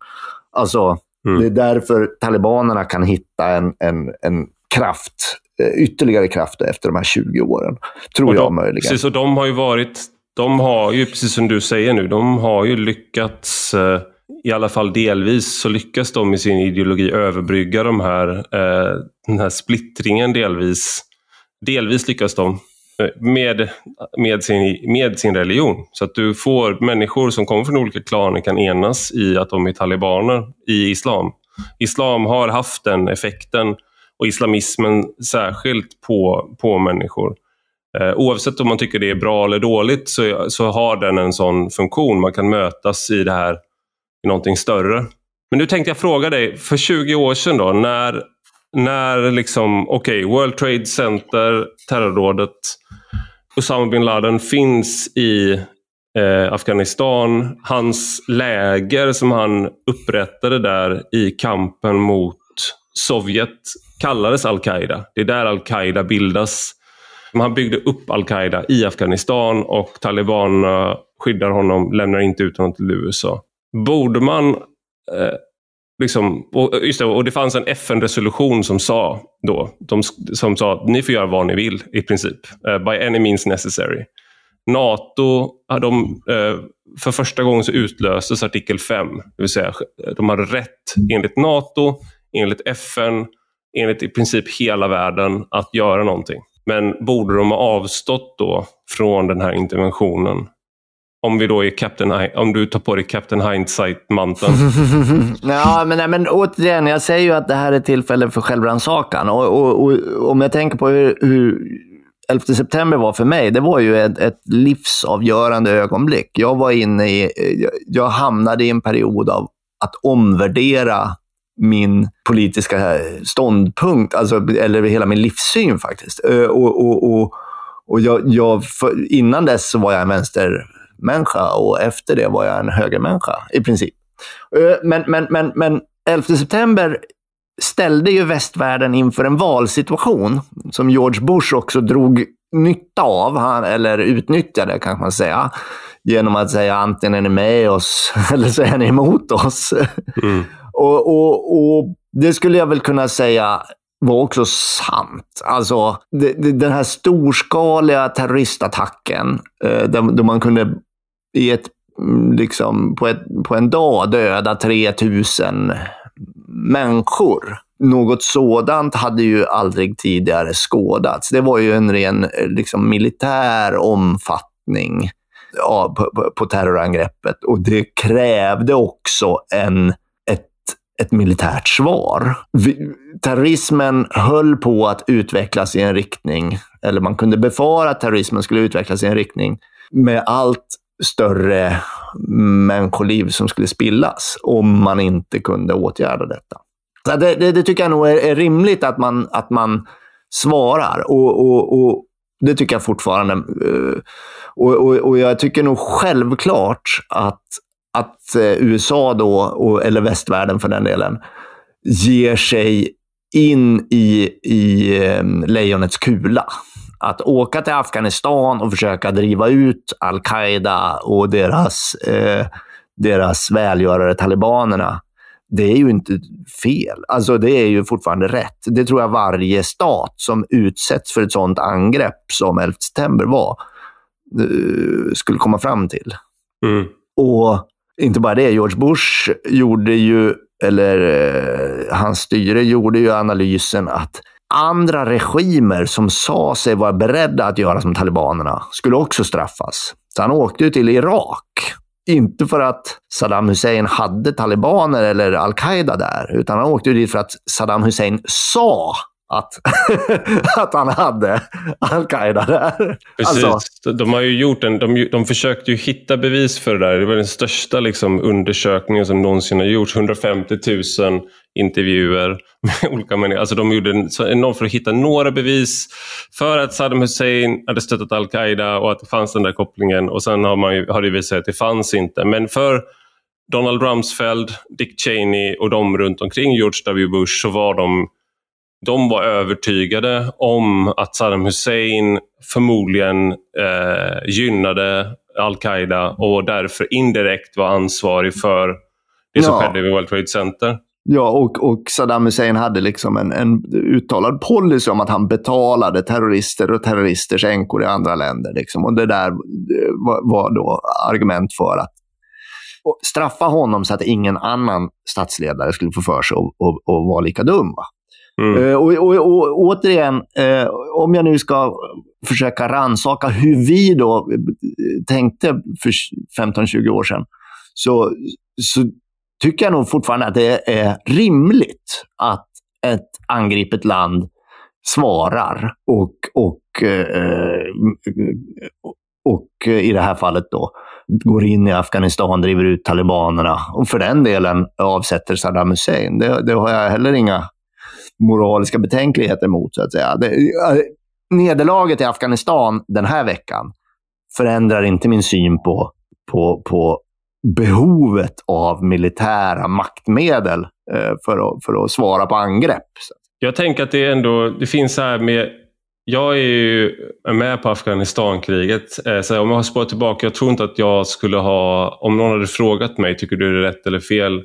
Speaker 2: Alltså Mm. Det är därför talibanerna kan hitta en, en, en kraft, eh, ytterligare kraft efter de här 20 åren. Tror
Speaker 1: de,
Speaker 2: jag möjligen.
Speaker 1: Precis, och de har ju varit, de har ju, precis som du säger nu, de har ju lyckats eh, i alla fall delvis så lyckas de i sin ideologi överbrygga de här, eh, den här splittringen delvis. Delvis lyckas de Eh, med, med, sin, med sin religion. Så att du får människor som kommer från olika klaner kan enas i att de är talibaner i islam. Islam har haft den effekten och islamismen särskilt på, på människor. Eh, oavsett om man tycker det är bra eller dåligt så, så har den en sån funktion. Man kan mötas i det här, i någonting större. Men nu tänkte jag fråga dig, för 20 år sedan då, när när liksom, okej, okay, World Trade Center, terrorrådet, Usama bin Laden finns i eh, Afghanistan. Hans läger som han upprättade där i kampen mot Sovjet kallades Al-Qaida. Det är där Al-Qaida bildas. Han byggde upp Al-Qaida i Afghanistan och talibanerna skyddar honom, lämnar inte ut honom till USA. Borde man eh, Liksom, och, just det, och det fanns en FN-resolution som sa då, de, som sa att ni får göra vad ni vill i princip. Uh, by any means necessary. NATO, de, uh, för första gången så utlöstes artikel 5. Det vill säga, de hade rätt enligt NATO, enligt FN, enligt i princip hela världen att göra någonting. Men borde de ha avstått då från den här interventionen om vi då är Captain, om du tar på dig Captain Hindsight-manteln.
Speaker 2: ja, men, men återigen, jag säger ju att det här är tillfälle för självrannsakan. Och, och, och, om jag tänker på hur, hur 11 september var för mig, det var ju ett, ett, livsavgörande ögonblick. Jag var inne i, jag hamnade i en period av att omvärdera min politiska eh, ståndpunkt, alltså, eller hela min livssyn faktiskt. Och, och, och, och jag, jag, för, innan dess så var jag en vänster människa och efter det var jag en högermänniska i princip. Eh, men, men, men, men 11 september ställde ju västvärlden inför en valsituation som George Bush också drog nytta av, eller utnyttjade kanske man säga, genom att säga antingen är ni med oss eller så är ni emot oss. Mm. och, och, och Det skulle jag väl kunna säga var också sant. Alltså, det, det, den här storskaliga terroristattacken, eh, där, då man kunde i ett, mm, liksom, på, ett, på en dag döda 3000 människor. Något sådant hade ju aldrig tidigare skådats. Det var ju en ren eh, liksom, militär omfattning ja, på, på terrorangreppet och det krävde också en, ett, militärt svar. Terrorismen höll på att utvecklas i en riktning, eller man kunde befara att terrorismen skulle utvecklas i en riktning med allt större människoliv som skulle spillas om man inte kunde åtgärda detta. Så det, det, det tycker jag nog är, är, rimligt att man, att man svarar. Och, och, och Det tycker jag fortfarande. Eh, och, och, och, jag tycker nog självklart att, att eh, USA då, eller västvärlden för den delen, ger sig in i, i eh, lejonets kula att åka till Afghanistan och försöka driva ut al-Qaida och deras, eh, deras välgörare talibanerna, det är ju inte fel. Alltså det är ju fortfarande rätt. Det tror jag varje stat som utsätts för ett sådant angrepp som 11 september var, eh, skulle komma fram till. Mm. Och inte bara det, George Bush gjorde ju, eller eh, hans styre gjorde ju analysen att andra regimer som sa sig vara beredda att göra som talibanerna skulle också straffas. Så han åkte ju till Irak. Inte för att Saddam Hussein hade talibaner eller al-Qaida där, utan han åkte dit för att Saddam Hussein sa att, att han hade al-Qaida där.
Speaker 1: Precis. Alltså. De har ju gjort en, de, de försökte ju hitta bevis för det där. Det var den största liksom, undersökningen som någonsin har gjorts. 150 000 intervjuer med olika människor. Alltså de gjorde enormt för att hitta några bevis för att Saddam Hussein hade stöttat al-Qaida och att det fanns den där kopplingen. Och sen har, man ju, har det visat sig att det fanns inte. Men för Donald Rumsfeld, Dick Cheney och de runt omkring George W. Bush så var de de var övertygade om att Saddam Hussein förmodligen eh, gynnade al-Qaida och därför indirekt var ansvarig för det som ja. skedde vid World Trade Center.
Speaker 2: Ja, och, och Saddam Hussein hade liksom en, en uttalad policy om att han betalade terrorister och terroristers änkor i andra länder. Liksom. Och det där var, var då argument för att straffa honom så att ingen annan statsledare skulle få för sig att vara lika dum. Va? Mm. Uh, och, och, och, återigen, uh, om jag nu ska försöka ransaka hur vi då eh, tänkte för 15-20 år sedan, så, så tycker jag nog fortfarande att det är rimligt att ett angripet land svarar och, och, eh, och i det här fallet då går in i Afghanistan, driver ut talibanerna och för den delen avsätter Saddam Hussein. Det, det har jag heller inga moraliska betänkligheter mot, så att säga. Det, eh, nederlaget i Afghanistan den här veckan förändrar inte min syn på, på, på behovet av militära maktmedel eh, för, att, för att svara på angrepp.
Speaker 1: Jag tänker att det ändå det finns här med jag är ju med på Afghanistankriget. Eh, så om jag har spårat tillbaka, jag tror inte att jag skulle ha... Om någon hade frågat mig, tycker du det är rätt eller fel?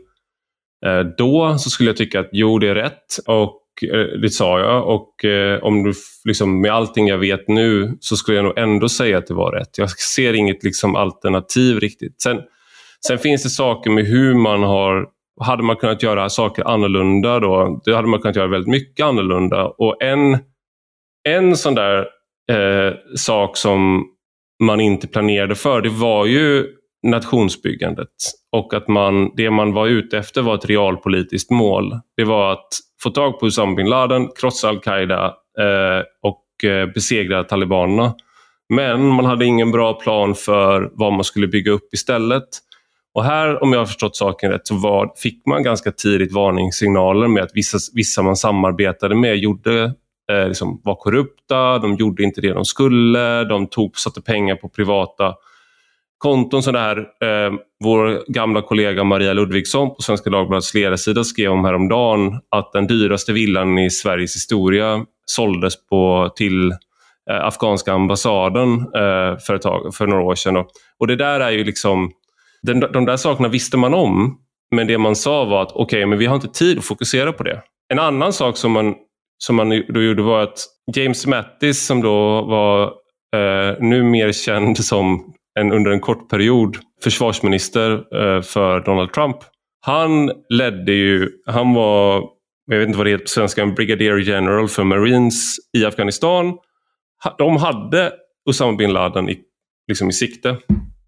Speaker 1: Eh, då så skulle jag tycka att jo, det är rätt. Och Eh, det sa jag. Och eh, om du, liksom, med allting jag vet nu så skulle jag nog ändå säga att det var rätt. Jag ser inget liksom, alternativ riktigt. Sen, sen finns det saker med hur man har hade man kunnat göra saker annorlunda då? Det hade man kunnat göra väldigt mycket annorlunda. Och en en sån där eh, sak som man inte planerade för, det var ju nationsbyggandet. Och att man, det man var ute efter var ett realpolitiskt mål. Det var att få tag på Usama bin Laden, krossa al-Qaida eh, och eh, besegra talibanerna. Men man hade ingen bra plan för vad man skulle bygga upp istället. Och här, om jag har förstått saken rätt, så var, fick man ganska tidigt varningssignaler med att vissa, vissa man samarbetade med gjorde eh, liksom var korrupta, de gjorde inte det de skulle, de tog, satte pengar på privata konton. som det här, eh, vår gamla kollega Maria Ludvigsson på Svenska Dagbladets ledarsida skrev om häromdagen att den dyraste villan i Sveriges historia såldes på, till eh, afghanska ambassaden eh, för, ett tag, för några år sedan. Då. Och det där är ju liksom, den, de där sakerna visste man om, men det man sa var att okej, okay, men vi har inte tid att fokusera på det. En annan sak som man som man då gjorde var att James Mattis som då var eh, nu mer känd som en, under en kort period försvarsminister eh, för Donald Trump. Han ledde ju, han var, jag vet inte vad det heter på svenska, en brigadier general för Marines i Afghanistan. De hade Osama bin Laden i, liksom i sikte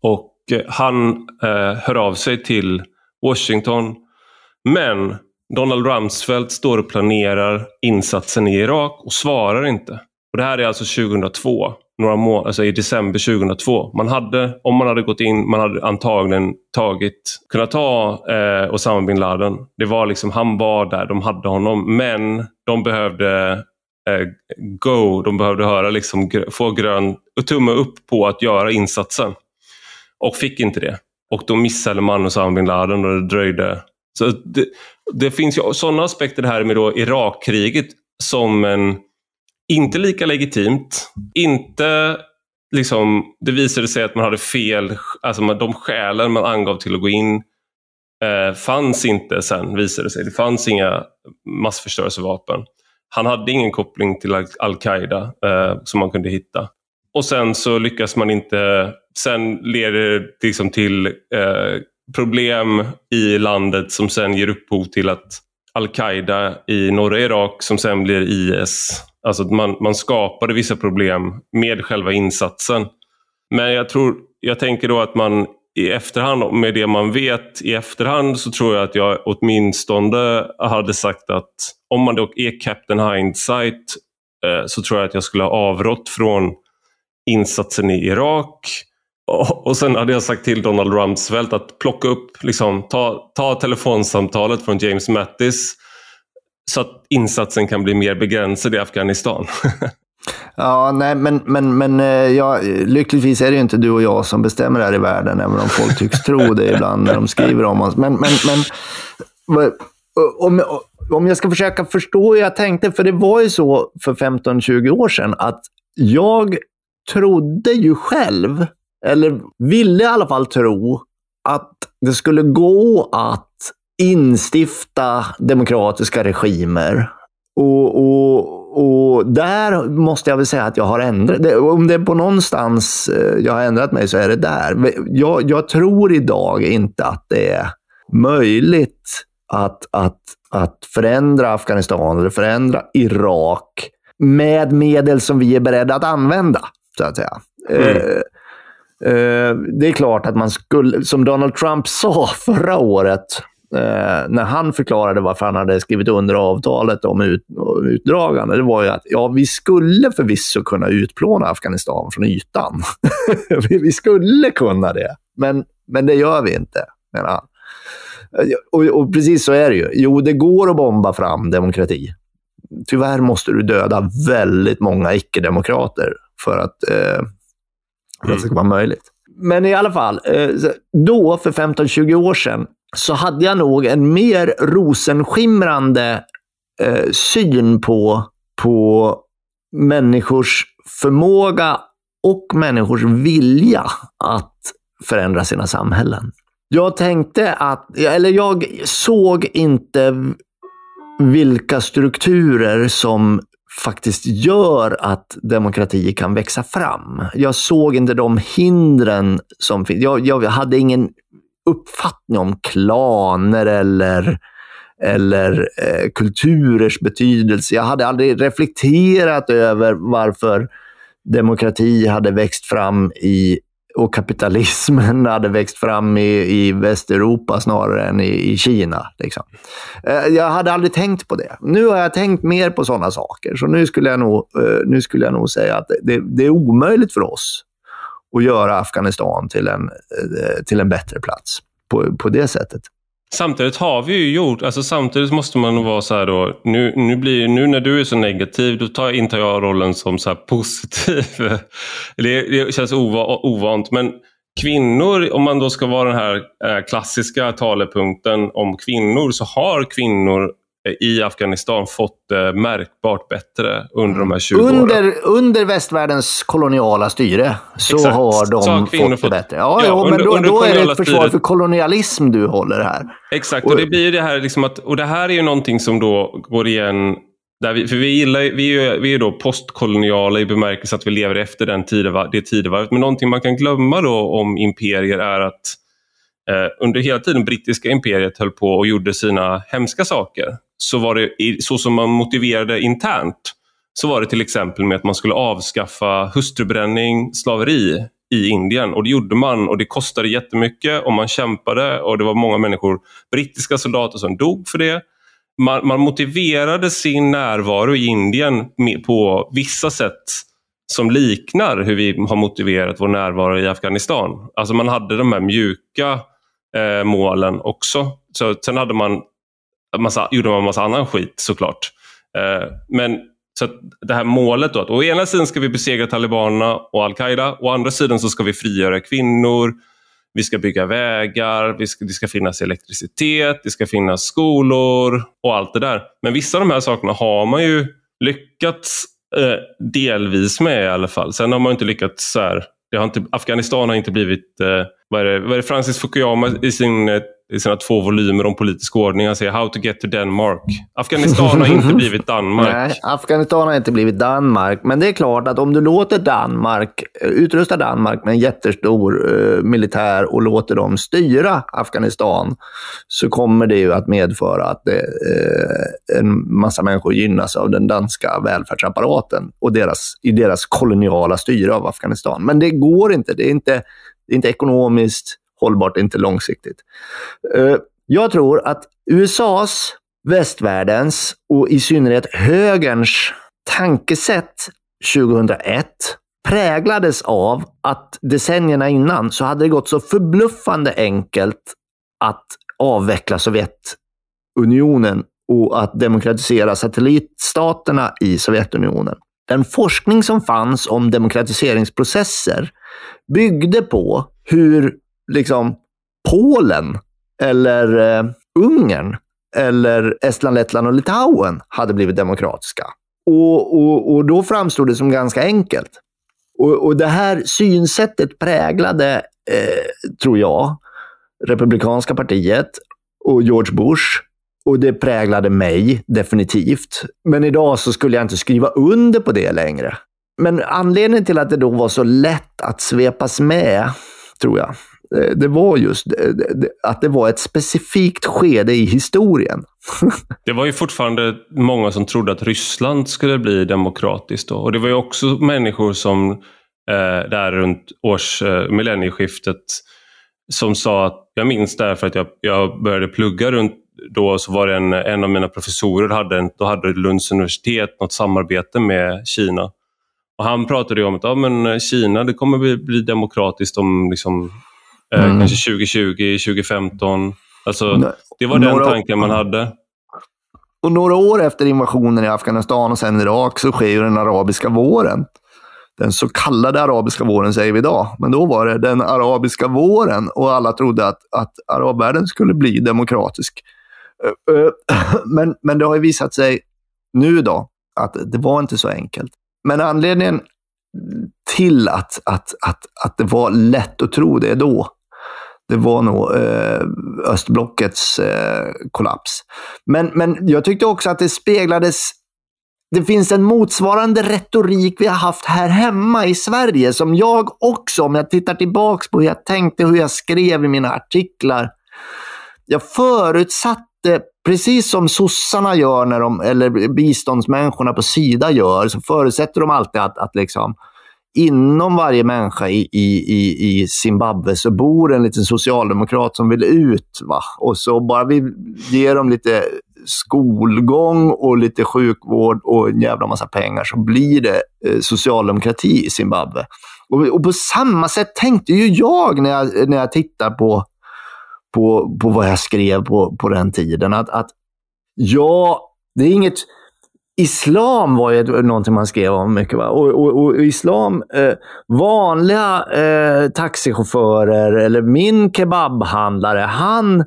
Speaker 1: och eh, han eh, hör av sig till Washington. Men Donald Rumsfeld står och planerar insatsen i Irak och svarar inte. Och Det här är alltså 2002, några må alltså i december 2002. Man hade, om man hade gått in, man hade antagligen tagit, kunnat ta eh, Osama bin Laden. Det var liksom, han var där, de hade honom. Men de behövde eh, go, de behövde höra liksom, få grön tumme upp på att göra insatsen. Och fick inte det. Och då missade man Osama bin Laden och det dröjde så det, det finns ju sådana aspekter här med då Irakkriget som en, inte lika legitimt, inte liksom, det visade sig att man hade fel, alltså de skälen man angav till att gå in eh, fanns inte sen visade det sig. Det fanns inga massförstörelsevapen. Han hade ingen koppling till al-Qaida eh, som man kunde hitta. Och sen så lyckas man inte, sen leder det liksom till eh, problem i landet som sen ger upphov till att al-Qaida i norra Irak som sen blir IS. Alltså man, man skapade vissa problem med själva insatsen. Men jag tror, jag tänker då att man i efterhand, med det man vet i efterhand, så tror jag att jag åtminstone hade sagt att om man dock är Captain Hindsight eh, så tror jag att jag skulle ha avrått från insatsen i Irak och, sen hade jag sagt till Donald Rumsfeld att plocka upp, liksom, ta, ta telefonsamtalet från James Mattis så att insatsen kan bli mer begränsad i Afghanistan.
Speaker 2: ja, nej, men, men, men eh, ja, lyckligtvis är det inte du och jag som bestämmer här i världen, även om folk tycks tro det ibland när de skriver om oss. Men, men, men om, om jag ska försöka förstå hur jag tänkte, för det var ju så för 15-20 år sedan att jag trodde ju själv eller ville i alla fall tro, att det skulle gå att instifta demokratiska regimer. Och, och, och där måste jag väl säga att jag har ändrat Om det är på någonstans eh, jag har ändrat mig så är det där. Jag, jag tror idag inte att det är möjligt att, att, att förändra Afghanistan eller förändra Irak med medel som vi är beredda att använda. så att säga. Mm. Eh, Eh, det är klart att man skulle, som Donald Trump sa förra året, eh, när han förklarade varför han hade skrivit under avtalet om ut, utdragande, det var ju att ja, vi skulle förvisso kunna utplåna Afghanistan från ytan. vi skulle kunna det, men, men det gör vi inte, menar han. Eh, och, och, precis så är det ju. Jo, det går att bomba fram demokrati. tyvärr måste du döda väldigt många icke-demokrater för att, eh, för att det ska vara möjligt. Men i alla fall, eh, då för 15-20 år sedan så hade jag nog en mer rosenskimrande eh, syn på, på människors förmåga och människors vilja att förändra sina samhällen. Jag tänkte att, eller jag såg inte vilka strukturer som faktiskt gör att demokrati kan växa fram. Jag såg inte de hindren som finns. Jag, jag hade ingen uppfattning om klaner eller, eller eh, kulturers betydelse. Jag hade aldrig reflekterat över varför demokrati hade växt fram i och kapitalismen hade växt fram i, i Västeuropa snarare än i, i Kina. Liksom. Eh, jag hade aldrig tänkt på det. Nu har jag tänkt mer på sådana saker. Så nu skulle jag nog, eh, nu skulle jag nog säga att det, det är omöjligt för oss och göra Afghanistan till en, eh, till en bättre plats på, på det sättet.
Speaker 1: Samtidigt har vi ju gjort, alltså samtidigt måste man vara så här då, nu, nu, blir, nu när du är så negativ, då tar, intar jag rollen som så positiv. det, det känns ovant, men kvinnor, om man då ska vara den här eh, klassiska talepunkten om kvinnor, så har kvinnor i Afghanistan fått det märkbart bättre under de här 20
Speaker 2: under,
Speaker 1: åren.
Speaker 2: Under västvärldens koloniala styre så Exakt. har de så fått det bättre. Ja, ja, ja men då, då är det ett försvar för kolonialism du håller här.
Speaker 1: Exakt, och, och det blir det här liksom att, och det här är ju någonting som då går igen där vi, för vi, gillar, vi, är, vi är då postkoloniala i bemärkelse att vi lever efter den tidevar, det tidevarvet. Men någonting man kan glömma då om imperier är att eh, under hela tiden brittiska imperiet höll på och gjorde sina hemska saker så var det så som man motiverade internt så var det till exempel med att man skulle avskaffa hustrubränning, slaveri i Indien och det gjorde man och det kostade jättemycket och man kämpade och det var många människor, brittiska soldater som dog för det. Man, man motiverade sin närvaro i Indien på vissa sätt som liknar hur vi har motiverat vår närvaro i Afghanistan. Alltså man hade de här mjuka eh, målen också. Så, sen hade man massa, gjorde man en massa annan skit såklart. Eh, men så det här målet då, att å ena sidan ska vi besegra talibanerna och al-Qaida, å andra sidan så ska vi frigöra kvinnor, vi ska bygga vägar, vi ska, det ska finnas elektricitet, det ska finnas skolor och allt det där. Men vissa av de här sakerna har man ju lyckats eh, delvis med i alla fall. Sen har man inte lyckats så här, det har inte, Afghanistan har inte blivit, eh, vad, är det, vad är det Francis Fukuyama i sin eh, i sina två volymer om politisk ordning. Han säger How to get to Denmark. Afghanistan har inte blivit Danmark.
Speaker 2: Nej, Afghanistan har inte blivit Danmark. Men det är klart att om du låter Danmark, utrusta Danmark med en jättestor uh, militär och låter dem styra Afghanistan, så kommer det ju att medföra att det, uh, en massa människor gynnas av den danska välfärdsapparaten och deras, i deras koloniala styre av Afghanistan. Men det går inte. Det är inte, det är inte ekonomiskt hållbart, inte långsiktigt. Eh, jag tror att USAs, västvärldens och i synnerhet högerns tankesätt 2001 präglades av att decennierna innan så hade det gått så förbluffande enkelt att avveckla Sovjetunionen och att demokratisera satellitstaterna i Sovjetunionen. Den forskning som fanns om demokratiseringsprocesser byggde på hur liksom Polen eller eh, Ungern eller Estland, Lettland och Litauen hade blivit demokratiska. Och, och, och då framstod det som ganska enkelt. Och, och det här synsättet präglade, eh, tror jag, Republikanska partiet och George Bush. Och det präglade mig definitivt. Men idag så skulle jag inte skriva under på det längre. Men anledningen till att det då var så lätt att svepas med, tror jag, Eh, det var just eh, att det var ett specifikt skede i historien.
Speaker 1: det var ju fortfarande många som trodde att Ryssland skulle bli demokratiskt. Då. Och det var ju också människor som eh, där runt års eh, millennieskiftet som sa att, jag minns därför att jag, jag började plugga runt då så var det en, en av mina professorer, hade en, då hade Lunds universitet något samarbete med Kina. Och Han pratade om att ja, men eh, Kina det kommer bli, bli demokratiskt om liksom, mm. Kanske 2020, 2015. Alltså, det var den tanken man hade.
Speaker 2: Och några år efter invasionen i Afghanistan och sen Irak så sker ju den arabiska våren. Den så kallade arabiska våren säger vi idag, men då var det den arabiska våren och alla trodde att, att arabvärlden skulle bli demokratisk. Men, men det har ju visat sig nu då att det var inte så enkelt. Men anledningen till att, att, att, att det var lätt att tro det då, det var nog eh, östblockets eh, kollaps. Men, men jag tyckte också att det speglades det finns en motsvarande retorik vi har haft här hemma i Sverige som jag också, om jag tittar tillbaka på hur jag tänkte, hur jag skrev i mina artiklar. Jag förutsatte, precis som sossarna gör, när de, eller biståndsmänniskorna på Sida gör, så förutsätter de alltid att, att liksom, inom varje människa i, i, i Zimbabwe så bor en liten socialdemokrat som vill ut. Va? Och så bara vi ger dem lite skolgång och lite sjukvård och en jävla massa pengar så blir det eh, socialdemokrati i Zimbabwe. Och, och, på samma sätt tänkte ju jag när jag, när jag tittar på, på, på vad jag skrev på, på den tiden. Att, att ja, det är inget Islam var ju någonting man skrev om mycket. Va? Och, och, och islam, eh, vanliga eh, taxichaufförer eller min kebabhandlare, han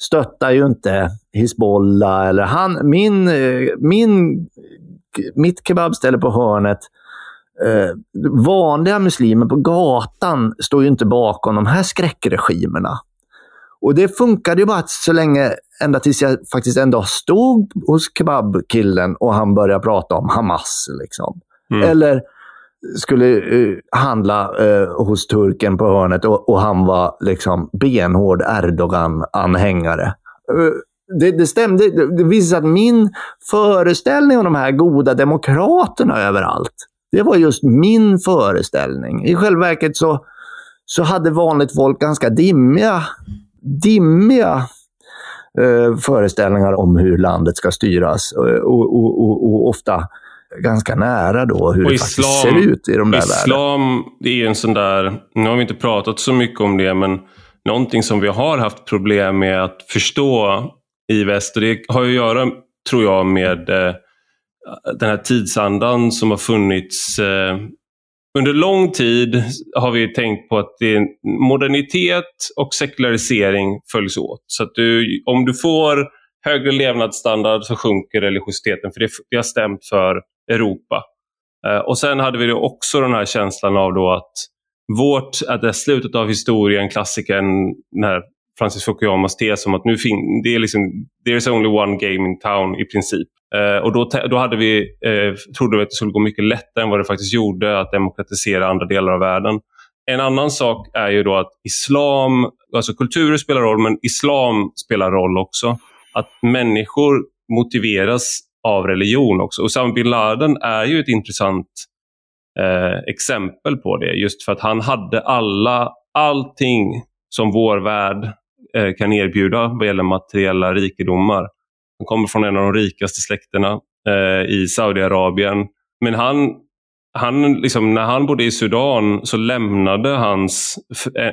Speaker 2: stöttar ju inte Hizbollah. Eller han, min, eh, min, mitt kebabställe på hörnet, eh, vanliga muslimer på gatan står ju inte bakom de här skräckregimerna. Och det funkade ju bara så länge, ända tills jag faktiskt en dag stod hos kebabkillen och han började prata om Hamas. Liksom. Mm. Eller skulle uh, handla uh, hos turken på hörnet och, och, han var liksom benhård Erdogan-anhängare. Uh, det, det stämde. Det, det visade sig att min föreställning om de här goda demokraterna överallt, det var just min föreställning. I själva verket så, så hade vanligt folk ganska dimmiga dimmiga eh, föreställningar om hur landet ska styras. Och, och, och, och ofta ganska nära då hur det islam, faktiskt ser ut i de där
Speaker 1: Islam, det är en sån där, nu har vi inte pratat så mycket om det, men någonting som vi har haft problem med att förstå i väst. Och det har att göra, tror jag, med eh, den här tidsandan som har funnits eh, under lång tid har vi tänkt på att det är modernitet och sekularisering följs åt. Så att du, om du får högre levnadsstandard så sjunker religiositeten, för det, det har stämt för Europa. Eh, och Sen hade vi också den här känslan av då att vårt, att det är slutet av historien, klassikern, när Francis Fukuyamas tes om att nu fin det är liksom, there's only one game in town i princip. Eh, och då, då hade vi, eh, trodde vi att det skulle gå mycket lättare än vad det faktiskt gjorde att demokratisera andra delar av världen. En annan sak är ju då att islam, alltså kulturer spelar roll, men islam spelar roll också. Att människor motiveras av religion också. Osama bin Laden är ju ett intressant eh, exempel på det. Just för att han hade alla, allting som vår värld eh, kan erbjuda vad gäller materiella rikedomar. Han kommer från en av de rikaste släkterna eh, i Saudiarabien. Men han, han liksom, när han bodde i Sudan så lämnade hans,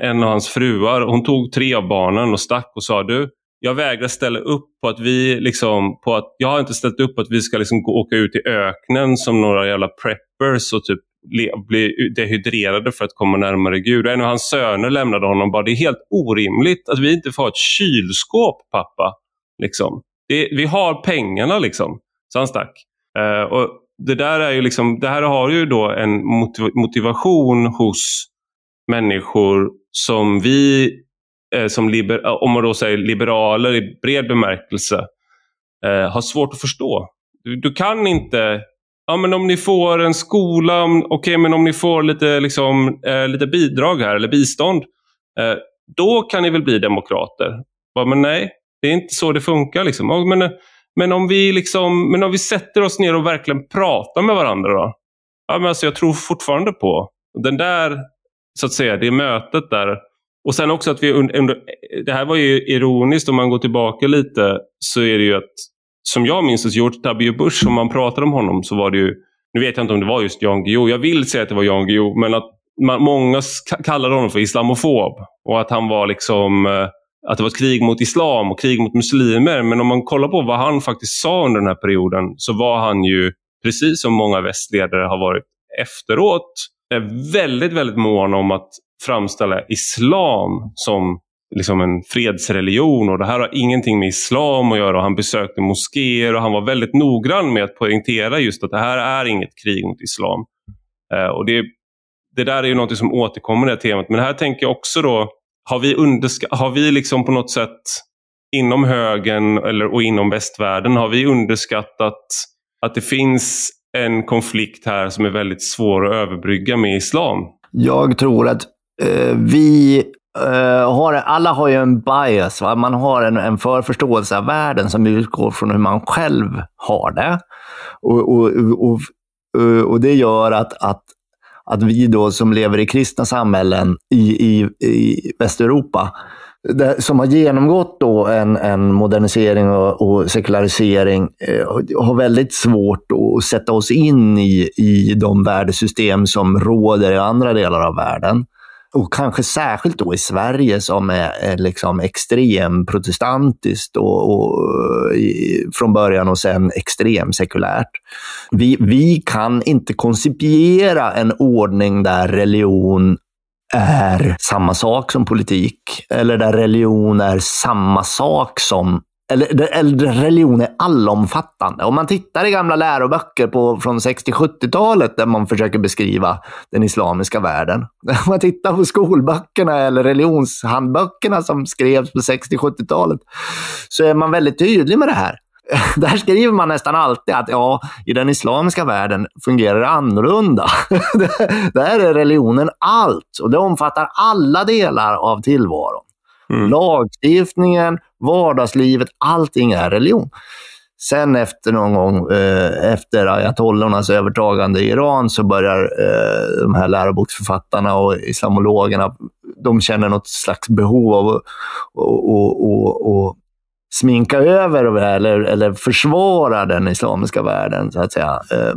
Speaker 1: en av hans fruar, hon tog tre av barnen och stack och sa du, jag vägrar ställa upp på att vi liksom, på att, jag har inte ställt upp på att vi ska liksom gå, åka ut i öknen som några jävla preppers och typ bli dehydrerade för att komma närmare Gud. En av hans söner lämnade honom bara, det är helt orimligt att vi inte får ha ett kylskåp pappa. Liksom vi, vi har pengarna liksom. Så han stack. Uh, och det där är ju liksom, det här har ju då en motivation hos människor som vi, eh, som liber, eh, om man då säger liberaler i bred bemärkelse, eh, har svårt att förstå. Du, du, kan inte, ja men om ni får en skola, okej okay, men om ni får lite, liksom, eh, lite bidrag här eller bistånd, eh, då kan ni väl bli demokrater. Ja, men nej, det är inte så det funkar. Liksom. Men, men, om vi liksom, men om vi sätter oss ner och verkligen pratar med varandra då? Ja, men alltså, jag tror fortfarande på den där, så att säga, det mötet där. Och sen också att vi under, det här var ju ironiskt om man går tillbaka lite, så är det ju att, som jag minns det, George W. Bush, om man pratar om honom så var det ju, nu vet jag inte om det var just Jan Guillou, jag vill säga att det var Jan Guillou, men att man, många kallade honom för islamofob och att han var liksom eh, att det var ett krig mot islam och krig mot muslimer. Men om man kollar på vad han faktiskt sa under den här perioden så var han ju, precis som många västledare har varit efteråt, väldigt, väldigt mån om att framställa islam som liksom en fredsreligion och det här har ingenting med islam att göra. Och han besökte moskéer och han var väldigt noggrann med att poängtera just att det här är inget krig mot islam. Eh, och det, det där är ju något som återkommer i det här temat. Men här tänker jag också då, har vi, har vi liksom på något sätt inom högen eller, och inom västvärlden, har vi underskattat att det finns en konflikt här som är väldigt svår att överbrygga med islam?
Speaker 2: Jag tror att eh, vi Uh, har, alla har ju en bias, va? man har en, en förförståelse av världen som utgår från hur man själv har det. Och, och, och, och det gör att, att, att vi då som lever i kristna samhällen i, i, i Västeuropa, det, som har genomgått då en, en modernisering och, och sekularisering, eh, har väldigt svårt att sätta oss in i, i de värdesystem som råder i andra delar av världen och kanske särskilt då i Sverige som är, är liksom extrem protestantiskt och, och eh, i, från början och sen extrem sekulärt. Vi, vi kan inte koncipiera en ordning där religion är samma sak som politik eller där religion är samma sak som eller, eller religion är allomfattande. Om man tittar i gamla läroböcker på, från 60-70-talet där man försöker beskriva den islamiska världen. Om man tittar på skolböckerna eller religionshandböckerna som skrevs på 60-70-talet så är man väldigt tydlig med det här. Där skriver man nästan alltid att ja, i den islamiska världen fungerar det annorlunda. Där är religionen allt och det omfattar alla delar av tillvaron. Mm. Lagstiftningen, vardagslivet, allting är religion. Sen efter någon gång eh, efter ayatollornas övertagande i Iran så börjar eh, de här läroboksförfattarna och islamologerna, de känner något slags behov av att sminka över eller, eller försvara den islamiska världen, så att säga. Eh,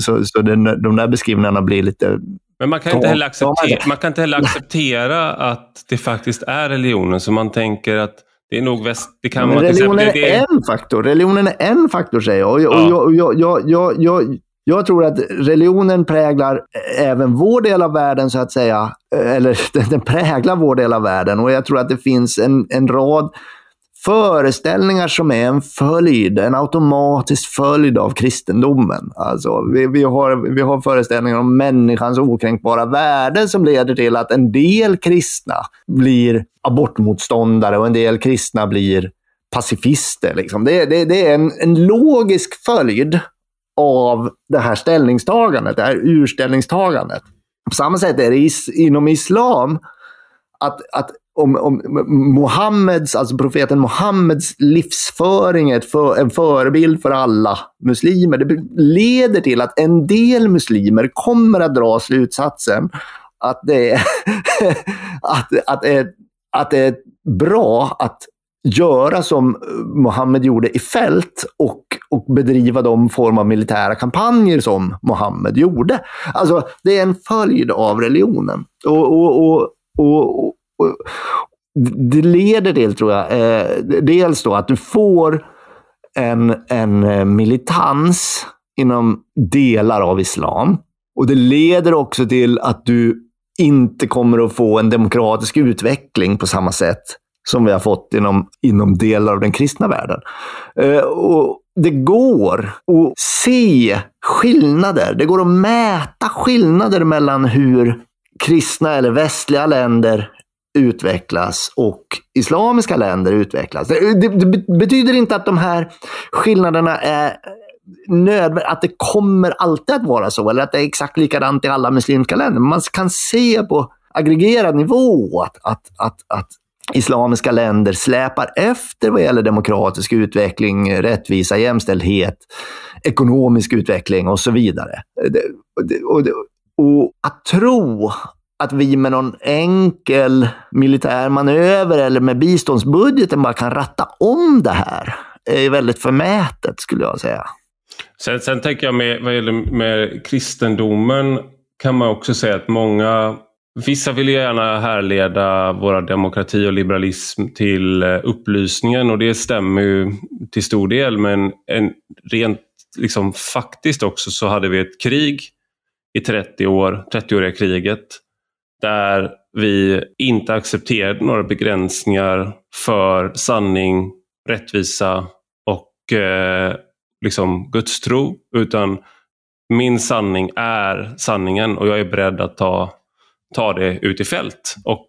Speaker 2: så, så den, de där beskrivningarna blir lite
Speaker 1: men man kan, inte heller acceptera, man kan inte heller acceptera att det faktiskt är religionen. Så man tänker att det är nog väst... Det kan
Speaker 2: Men religionen exempel, det, är en faktor. Religionen är en faktor, säger jag. Och, ja. och jag, jag, jag, jag, jag tror att religionen präglar även vår del av världen, så att säga. Eller den präglar vår del av världen. Och jag tror att det finns en, en rad föreställningar som är en följd, en automatisk följd av kristendomen. Alltså, vi, vi, har, vi har föreställningar om människans okränkbara värde som leder till att en del kristna blir abortmotståndare och en del kristna blir pacifister. Liksom. Det, det, det är en, en logisk följd av det här ställningstagandet, det här urställningstagandet. På samma sätt är det is, inom islam att, att om, om Mohammeds, alltså profeten Mohammeds livsföring är för, en förebild för alla muslimer. Det leder till att en del muslimer kommer att dra slutsatsen att det är, att, att det är, att det är bra att göra som Mohammed gjorde i fält och, och bedriva de form av militära kampanjer som Mohammed gjorde. Alltså, det är en följd av religionen. och, och, och, och det leder till, tror jag, eh, dels då att du får en, en eh, militans inom delar av islam. Och det leder också till att du inte kommer att få en demokratisk utveckling på samma sätt som vi har fått inom, inom delar av den kristna världen. Eh, och det går att se skillnader. Det går att mäta skillnader mellan hur kristna eller västliga länder utvecklas och islamiska länder utvecklas. Det, det, det betyder inte att de här skillnaderna är nödvändigt, att det kommer alltid att vara så, eller att det är exakt likadant i alla muslimska länder. Man kan se på aggregerad nivå att, att, att, att islamiska länder släpar efter vad gäller demokratisk utveckling, rättvisa, jämställdhet, ekonomisk utveckling och så vidare. Och, och att tro att vi med någon enkel militär manöver eller med biståndsbudgeten bara kan ratta om det här är väldigt förmätet skulle jag säga.
Speaker 1: Sen, sen tänker jag med, vad gäller med kristendomen kan man också säga att många Vissa vill gärna härleda våra demokrati och liberalism till eh, upplysningen och det stämmer ju till stor del men en, rent liksom, faktiskt också så hade vi ett krig i 30 år, 30-åriga kriget där vi inte accepterade några begränsningar för sanning, rättvisa och eh, liksom gudstro utan min sanning är sanningen och jag är beredd att ta ta det ut i fält. Och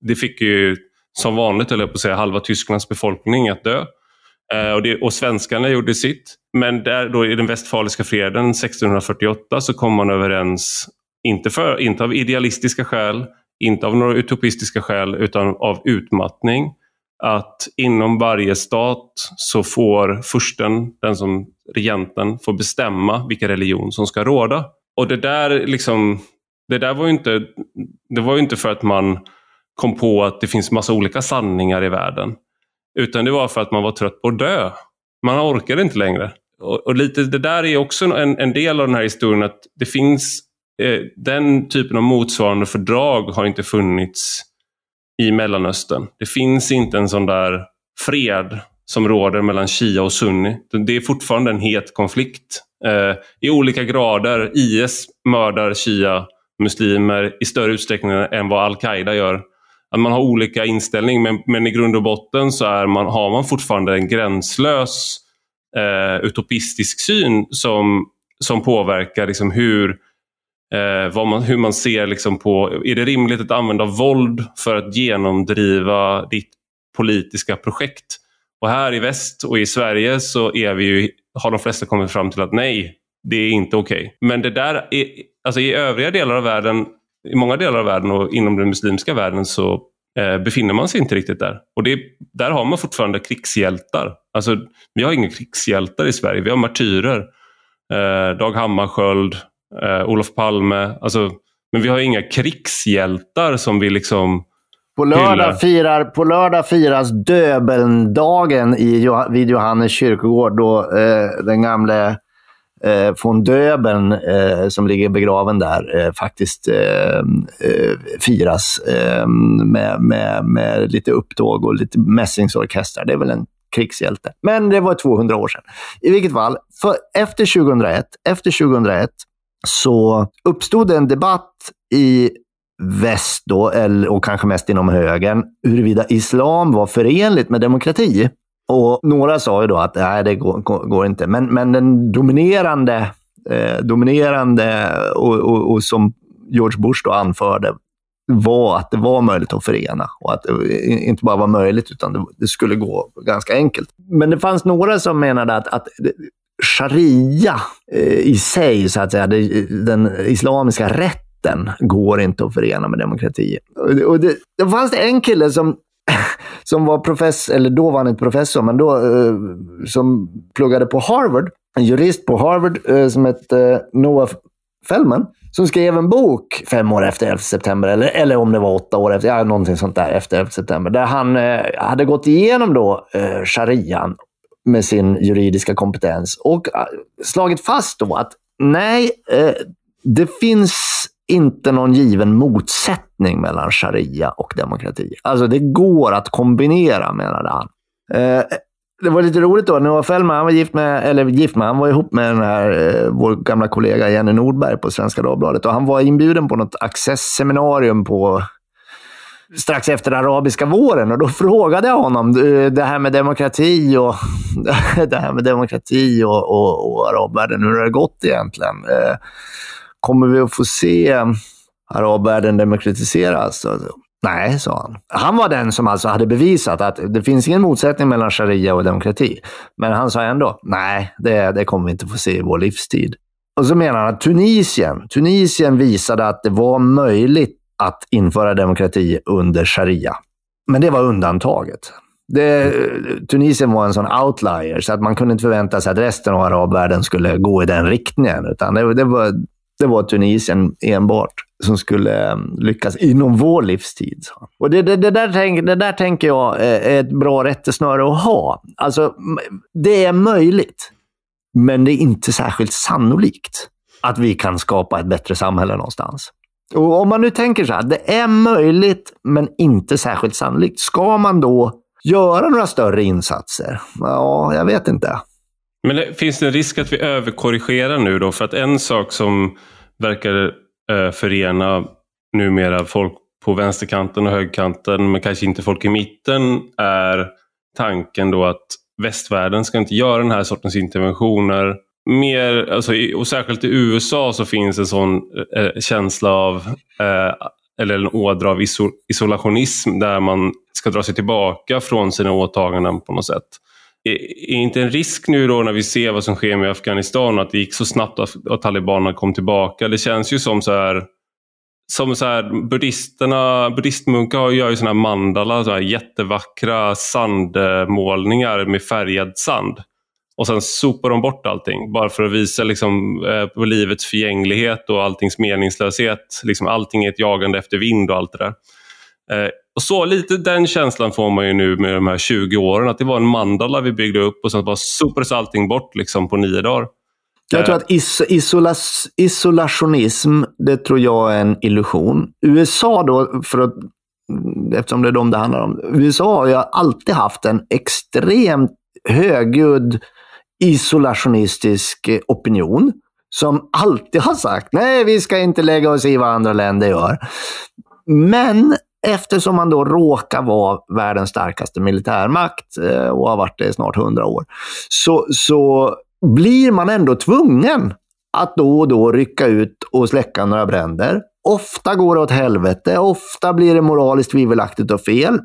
Speaker 1: det fick ju som vanligt, eller på att säga, halva Tysklands befolkning att dö. Eh, och, det, och svenskarna gjorde sitt. Men där då i den västfaliska freden 1648 så kom man överens, inte, för, inte av idealistiska skäl, inte av några utopistiska skäl, utan av utmattning. Att inom varje stat så får fursten, den som regenten, får bestämma vilken religion som ska råda. Och det där liksom, det där var ju inte, det var inte för att man kom på att det finns massa olika sanningar i världen. Utan det var för att man var trött på att dö. Man orkade inte längre. Och, och lite, det där är också en, en, del av den här historien att det finns Eh, den typen av motsvarande fördrag har inte funnits i Mellanöstern. Det finns inte en sån där fred som råder mellan Shia och Sunni. Det är fortfarande en het konflikt. Eh, I olika grader. IS mördar Shia muslimer i större utsträckning än vad al-Qaida gör. Att man har olika inställning men, men i grund och botten så är man, har man fortfarande en gränslös eh, utopistisk syn som, som påverkar liksom hur, eh, vad man, hur man ser liksom på, är det rimligt att använda våld för att genomdriva ditt politiska projekt? Och här i väst och i Sverige så är vi ju, har de flesta kommit fram till att nej, det är inte okej. Okay. Men det där är, alltså i övriga delar av världen, i många delar av världen och inom den muslimska världen så eh, befinner man sig inte riktigt där. Och det, där har man fortfarande krigshjältar. Alltså, vi har inga krigshjältar i Sverige, vi har martyrer. Eh, Dag Hammarskjöld, eh, Olof Palme. Alltså, men vi har inga krigshjältar som vi liksom
Speaker 2: på lördag, firar, på lördag firas Döbelndagen i, vid Johannes kyrkogård då eh, den gamle eh, von Döbeln, eh, som ligger begraven där, eh, faktiskt eh, eh firas eh, med, med, med lite upptåg och lite mässingsorkestrar. Det är väl en krigshjälte. Men det var 200 år sedan. I vilket fall, för efter 2001, efter 2001 så uppstod en debatt i väst då, och kanske mest inom högern, huruvida islam var förenligt med demokrati. Och några sa ju då att nej, det går, går inte. Men, men den dominerande, eh, dominerande och, och, och, som George Bush då anförde var att det var möjligt att förena. Och att det inte bara var möjligt, utan det, det skulle gå ganska enkelt. Men det fanns några som menade att, att sharia eh, i sig, så att säga, den islamiska rätten går inte att förena med demokrati. Och det, det fanns det en kille som som var professor, eller då var han inte professor, men då eh, som pluggade på Harvard. En jurist på Harvard eh, som hette eh, Noah Fellman. Som skrev en bok fem år efter 11 september, eller, eller om det var åtta år efter, ja, någonting sånt där, efter 11 september. Där han eh, hade gått igenom då eh, sharian med sin juridiska kompetens och äh, slagit fast då att nej, eh, det finns inte någon given motsättning mellan sharia och demokrati. Alltså det går att kombinera, menade han. Eh, det var lite roligt då. Noah Fällman, han var gift med, eller gift med, han var ihop med den här, eh, vår gamla kollega Jenny Nordberg på Svenska Dagbladet. Och han var inbjuden på något access-seminarium på strax efter arabiska våren och då frågade jag honom det här med demokrati och, det här med demokrati och, och, och arabvärlden, hur har det gått egentligen? Eh, kommer vi att få se arabvärlden demokratiseras? Nej, sa han. Han var den som alltså hade bevisat att det finns ingen motsättning mellan sharia och demokrati. Men han sa ändå, nej, det, det kommer vi inte få se i vår livstid. Och så menar han att Tunisien, Tunisien visade att det var möjligt att införa demokrati under sharia. Men det var undantaget. Det, Tunisien var en sån outlier, så att man kunde inte förvänta sig att resten av arabvärlden skulle gå i den riktningen. Utan det, det var det var Tunisien enbart som skulle ehm, lyckas inom vår livstid. Och det, det, det, där tänk, det där tänker jag är ett bra rättesnöre att ha. Alltså, det är möjligt, men det är inte särskilt sannolikt att vi kan skapa ett bättre samhälle någonstans. Och om man nu tänker så här, det är möjligt men inte särskilt sannolikt. Ska man då göra några större insatser? Ja, jag vet inte.
Speaker 1: Men det, finns det en risk att vi överkorrigerar nu då? För att en sak som verkar eh, förena numera folk på vänsterkanten och högerkanten, men kanske inte folk i mitten, är tanken då att västvärlden ska inte göra den här sortens interventioner. Mer, alltså, och särskilt i USA så finns en sån eh, känsla av, eh, eller en ådra av iso isolationism där man ska dra sig tillbaka från sina åtaganden på något sätt. Är inte en risk nu då när vi ser vad som sker med Afghanistan att det gick så snabbt att, att talibanerna kom tillbaka? Det känns ju som så här som så här, buddhisterna, buddhistmunkar gör ju såna här mandala, så här jättevackra sandmålningar med färgad sand. Och sen sopar de bort allting bara för att visa liksom, eh, på livets förgänglighet och alltings meningslöshet. Liksom, allting är ett jagande efter vind och allt det där. Eh, och så lite den känslan får man ju nu med de här 20 åren, att det var en mandala vi byggde upp och sen bara sopades allting bort liksom, på nio dagar.
Speaker 2: Jag tror att is isolas isolationism, det tror jag är en illusion. USA då, för att, eftersom det är dem det handlar om. USA har ju alltid haft en extremt högljudd isolationistisk eh, opinion som alltid har sagt nej, vi ska inte lägga oss i vad andra länder gör. Men eftersom man då råkar vara världens starkaste militärmakt eh, och har varit det i snart hundra år, så, så blir man ändå tvungen att då och då rycka ut och släcka några bränder. Ofta går det åt helvete, ofta blir det moraliskt tvivelaktigt och fel.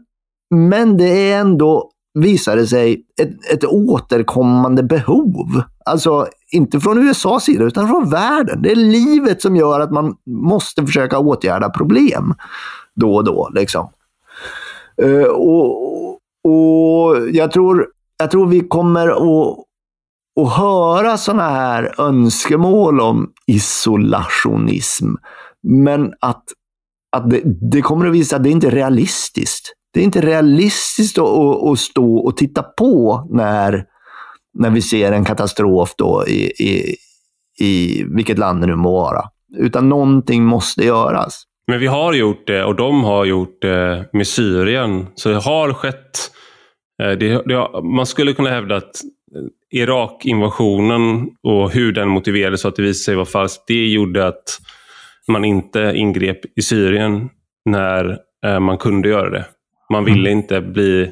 Speaker 2: Men det är ändå, visar det sig, ett, ett återkommande behov. Alltså, inte från USAs sida, utan från världen. Det är livet som gör att man måste försöka åtgärda problem då och då. Liksom. Uh, och, och jag tror, jag tror vi kommer att att höra sådana här önskemål om isolationism. Men att, att det, det kommer att visa att det inte är realistiskt. Det är inte realistiskt att, att, att stå och titta på när, när vi ser en katastrof då i, i, i vilket land det nu må vara. Utan någonting måste göras.
Speaker 1: Men vi har gjort det och de har gjort det med Syrien. Så det har skett. Eh, det, det, man skulle kunna hävda att eh, Irak-invasionen och hur den motiverades så att det visade sig vara falskt, det gjorde att man inte ingrep i Syrien när eh, man kunde göra det. Man ville mm. inte bli,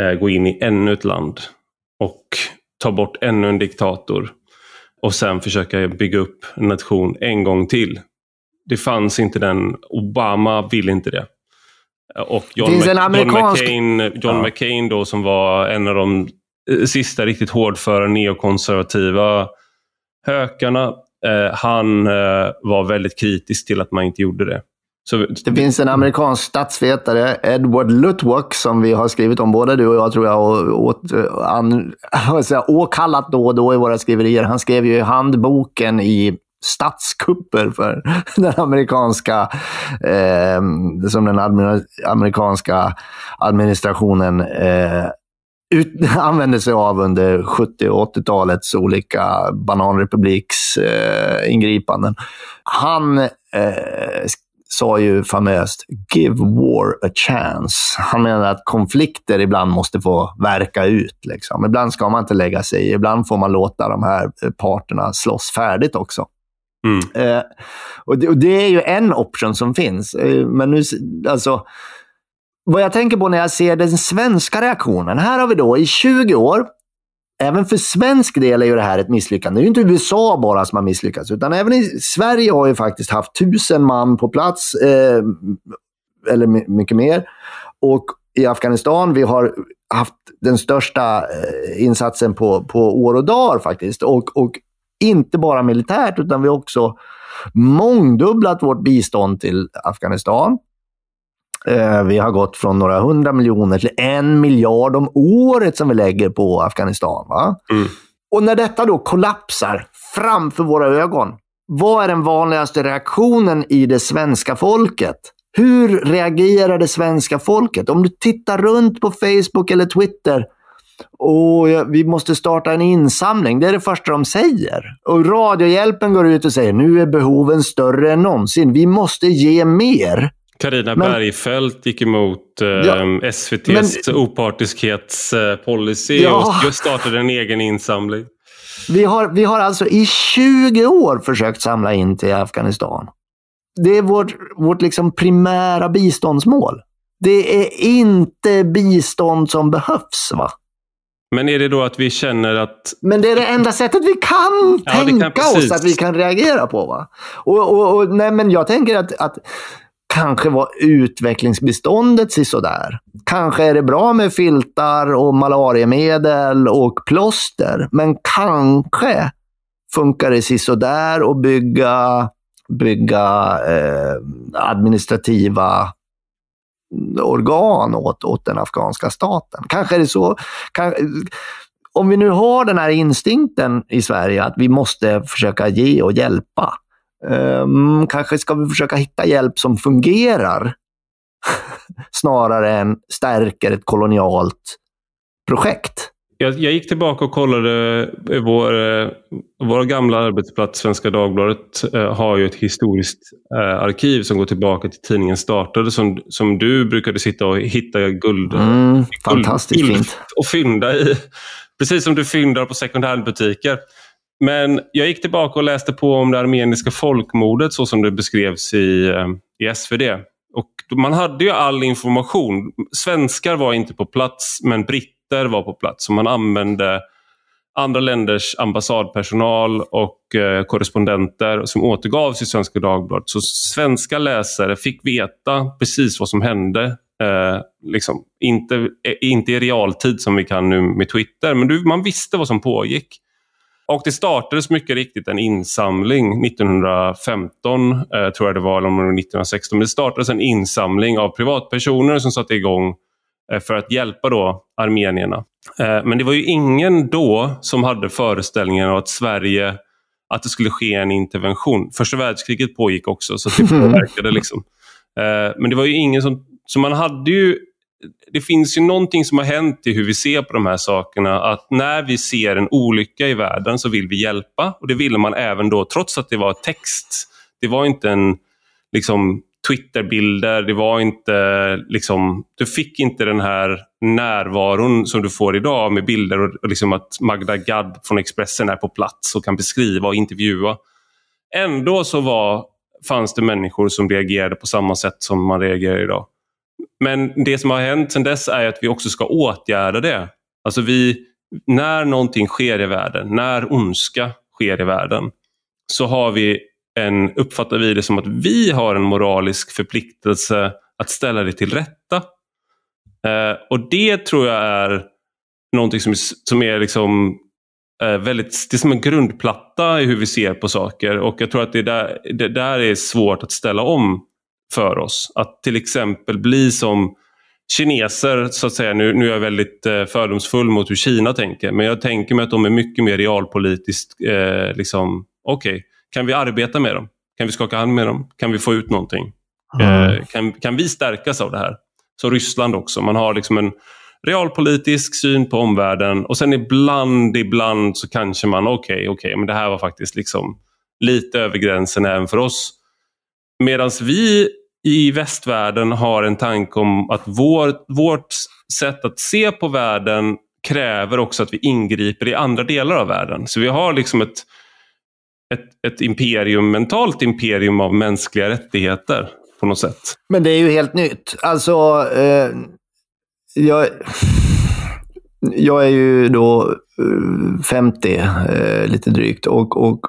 Speaker 1: eh, gå in i ännu ett land och ta bort ännu en diktator och sen försöka bygga upp en nation en gång till. Det fanns inte den, Obama ville inte det. Och John, Mc, amerikansk... John, McCain, John ja. McCain då som var en av de Eh, sista riktigt hårdföra neokonservativa hökarna. Eh, han eh, var väldigt kritisk till att man inte gjorde det.
Speaker 2: Så, det finns en amerikansk statsvetare, Edward Lutwak, som vi har skrivit om, både du och jag tror jag, och, och an, säga, åkallat då och då i våra skriverier. Han skrev ju handboken i statskupper för den amerikanska, eh, som den amerikanska administrationen eh, ut, använde sig av under 70 och 80-talets olika bananrepubliksingripanden. Eh, Han eh, sa ju famöst “Give war a chance”. Han menar att konflikter ibland måste få verka ut. Liksom. Ibland ska man inte lägga sig. Ibland får man låta de här parterna slåss färdigt också. Mm. Eh, och, det, och, det, är ju en option som finns. Eh, men nu, alltså, vad jag tänker på när jag ser den svenska reaktionen. Här har vi då i 20 år, även för svensk del är ju det här ett misslyckande. Det är ju inte USA bara som har misslyckats, utan även i Sverige har ju faktiskt haft tusen man på plats, eh, eller mycket mer. Och i Afghanistan, vi har haft den största eh, insatsen på, på år och dagar faktiskt. Och, och inte bara militärt, utan vi har också mångdubblat vårt bistånd till Afghanistan. Eh, vi har gått från några hundra miljoner till en miljard om året som vi lägger på Afghanistan. Va? Mm. Och när detta då kollapsar framför våra ögon, vad är den vanligaste reaktionen i det svenska folket? Hur reagerar det svenska folket? Om du tittar runt på Facebook eller Twitter, och vi måste starta en insamling. Det är det första de säger. Och Radiohjälpen går ut och säger nu är behoven större än någonsin. Vi måste ge mer.
Speaker 1: Karina Bergfeldt gick emot eh, ja, SVTs men, opartiskhetspolicy ja, och startade en egen insamling.
Speaker 2: Vi har, vi har alltså i 20 år försökt samla in till Afghanistan. Det är vårt, vårt liksom primära biståndsmål. Det är inte bistånd som behövs. va?
Speaker 1: Men är det då att vi känner att...
Speaker 2: Men det är det enda sättet vi kan ja, tänka kan, oss att vi kan reagera på. va? Och, och, och, nej, men jag tänker att, att kanske var utvecklingsbiståndet sådär. Kanske är det bra med filtar och malariemedel och plåster, men kanske funkar det sådär att bygga, bygga eh, administrativa organ åt, åt den afghanska staten. Kanske är det så. Kan, om vi nu har den här instinkten i Sverige att vi måste försöka ge och hjälpa. Um, kanske ska vi försöka hitta hjälp som fungerar snarare än stärker ett kolonialt projekt.
Speaker 1: Jag, jag, gick tillbaka och kollade. Eh, vår, eh, vår gamla arbetsplats, Svenska Dagbladet, eh, har ju ett historiskt arkiv som går tillbaka till tidningen startade. Som, som du brukade sitta och hitta guld,
Speaker 2: mm, fantastiskt guld, fint.
Speaker 1: och fynda i. Precis som du fyndar på second hand-butiker. Men jag gick tillbaka och läste på om det armeniska folkmordet så som det beskrevs i, eh, i SvD. Och man hade ju all information. Svenskar var inte på plats, men britter var på plats. Så man använde andra länders ambassadpersonal och eh, korrespondenter som återgavs i Svenska Dagbladet. Så svenska läsare fick veta precis vad som hände. Eh, liksom, inte, eh, inte i realtid som vi kan nu med Twitter, men du, man visste vad som pågick. Och det startades mycket riktigt en insamling 1915, eh, tror jag det var, eller 1916. Men det startades en insamling av privatpersoner som satte igång Eh, för att hjälpa då armenierna. Eh, men det var ju ingen då som hade föreställningen att Sverige, att det skulle ske en intervention. Första världskriget pågick också så det påverkade. liksom. Eh, men det var ju ingen som, så man hade ju det finns ju någonting som har hänt i hur vi ser på de här sakerna. Att när vi ser en olycka i världen så vill vi hjälpa. Och det ville man även då, trots att det var text. Det var inte en liksom, Twitterbilder. Det var inte liksom, du fick inte den här närvaron som du får idag med bilder och, och liksom att Magda Gad från Expressen är på plats och kan beskriva och intervjua. Ändå så var, fanns det människor som reagerade på samma sätt som man reagerar idag. Men det som har hänt sedan dess är att vi också ska åtgärda det. Alltså vi, när någonting sker i världen, när ondska sker i världen, så har vi en, uppfattar vi det som att vi har en moralisk förpliktelse att ställa det till rätta. Eh, och det tror jag är någonting som, som är liksom eh, väldigt, det är som en grundplatta i hur vi ser på saker och jag tror att det där, det där är svårt att ställa om för oss. Att till exempel bli som kineser, så att säga, nu, nu är jag väldigt eh, fördomsfull mot hur Kina tänker, men jag tänker mig att de är mycket mer realpolitiskt, eh, liksom, okej, okay, kan vi arbeta med dem? Kan vi skaka hand med dem? Kan vi få ut någonting? Mm. Eh, kan, kan vi stärkas av det här? Så Ryssland också. Man har liksom en realpolitisk syn på omvärlden och sen ibland, ibland så kanske man, okej, okay, okej, okay, men det här var faktiskt liksom lite över gränsen även för oss. Medan vi i västvärlden har en tanke om att vår, vårt sätt att se på världen kräver också att vi ingriper i andra delar av världen. Så vi har liksom ett ett, ett imperium, mentalt imperium av mänskliga rättigheter på något sätt.
Speaker 2: Men det är ju helt nytt. Alltså, eh, jag, jag är ju då eh, 50, eh, lite drygt. Och, och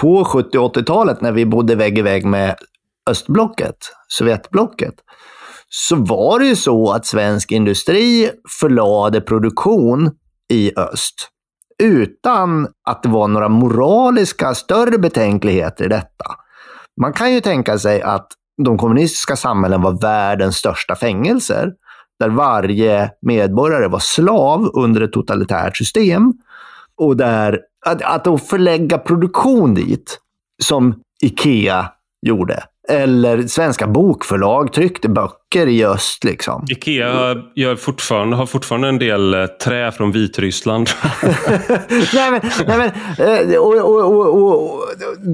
Speaker 2: på 70 och 80-talet när vi bodde vägg i vägg med östblocket, Sovjetblocket, så var det ju så att svensk industri förlade produktion i öst utan att det var några moraliska större betänkligheter i detta. Man kan ju tänka sig att de kommunistiska samhällen var världens största fängelser, där varje medborgare var slav under ett totalitärt system. Och där, att, att förlägga produktion dit, som Ikea gjorde, eller svenska bokförlag tryckte böcker i öst. Liksom.
Speaker 1: Ikea gör fortfarande, har fortfarande en del eh, trä från Vitryssland.
Speaker 2: nej, men, nej, men, eh, och, och, och,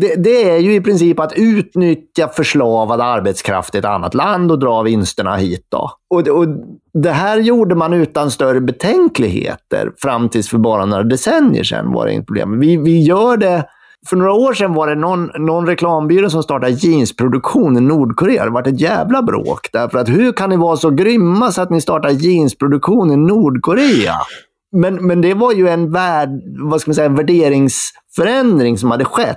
Speaker 2: det, det, är ju i princip att utnyttja förslavad arbetskraft i ett annat land och dra vinsterna hit. Då. Och, och Det här gjorde man utan större betänkligheter fram tills för bara några decennier sedan var det inget problem. Vi, vi gör det för några år sedan var det någon, någon reklambyrå som startade jeansproduktion i Nordkorea. Det var ett jävla bråk. Därför att hur kan ni vara så grymma så att ni startar jeansproduktion i Nordkorea? Men, men det var ju en, värd, vad ska man säga, en värderingsförändring som hade skett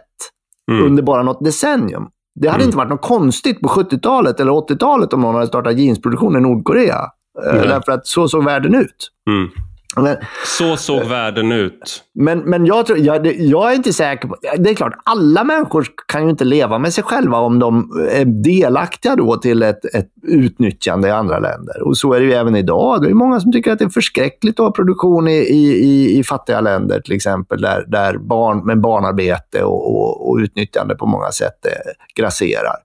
Speaker 2: mm. under bara något decennium. Det hade mm. inte varit något konstigt på 70-talet eller 80-talet om någon hade startat jeansproduktion i Nordkorea. Mm. Därför att så såg världen ut.
Speaker 1: Men, så såg världen ut.
Speaker 2: Men, men jag, tror, jag, jag är inte säker på... Det är klart, alla människor kan ju inte leva med sig själva om de är delaktiga då till ett, ett utnyttjande i andra länder. Och så är det ju även idag. Det är många som tycker att det är förskräckligt att ha produktion i, i, i fattiga länder, till exempel, där, där barn med barnarbete och, och, och utnyttjande på många sätt grasserar.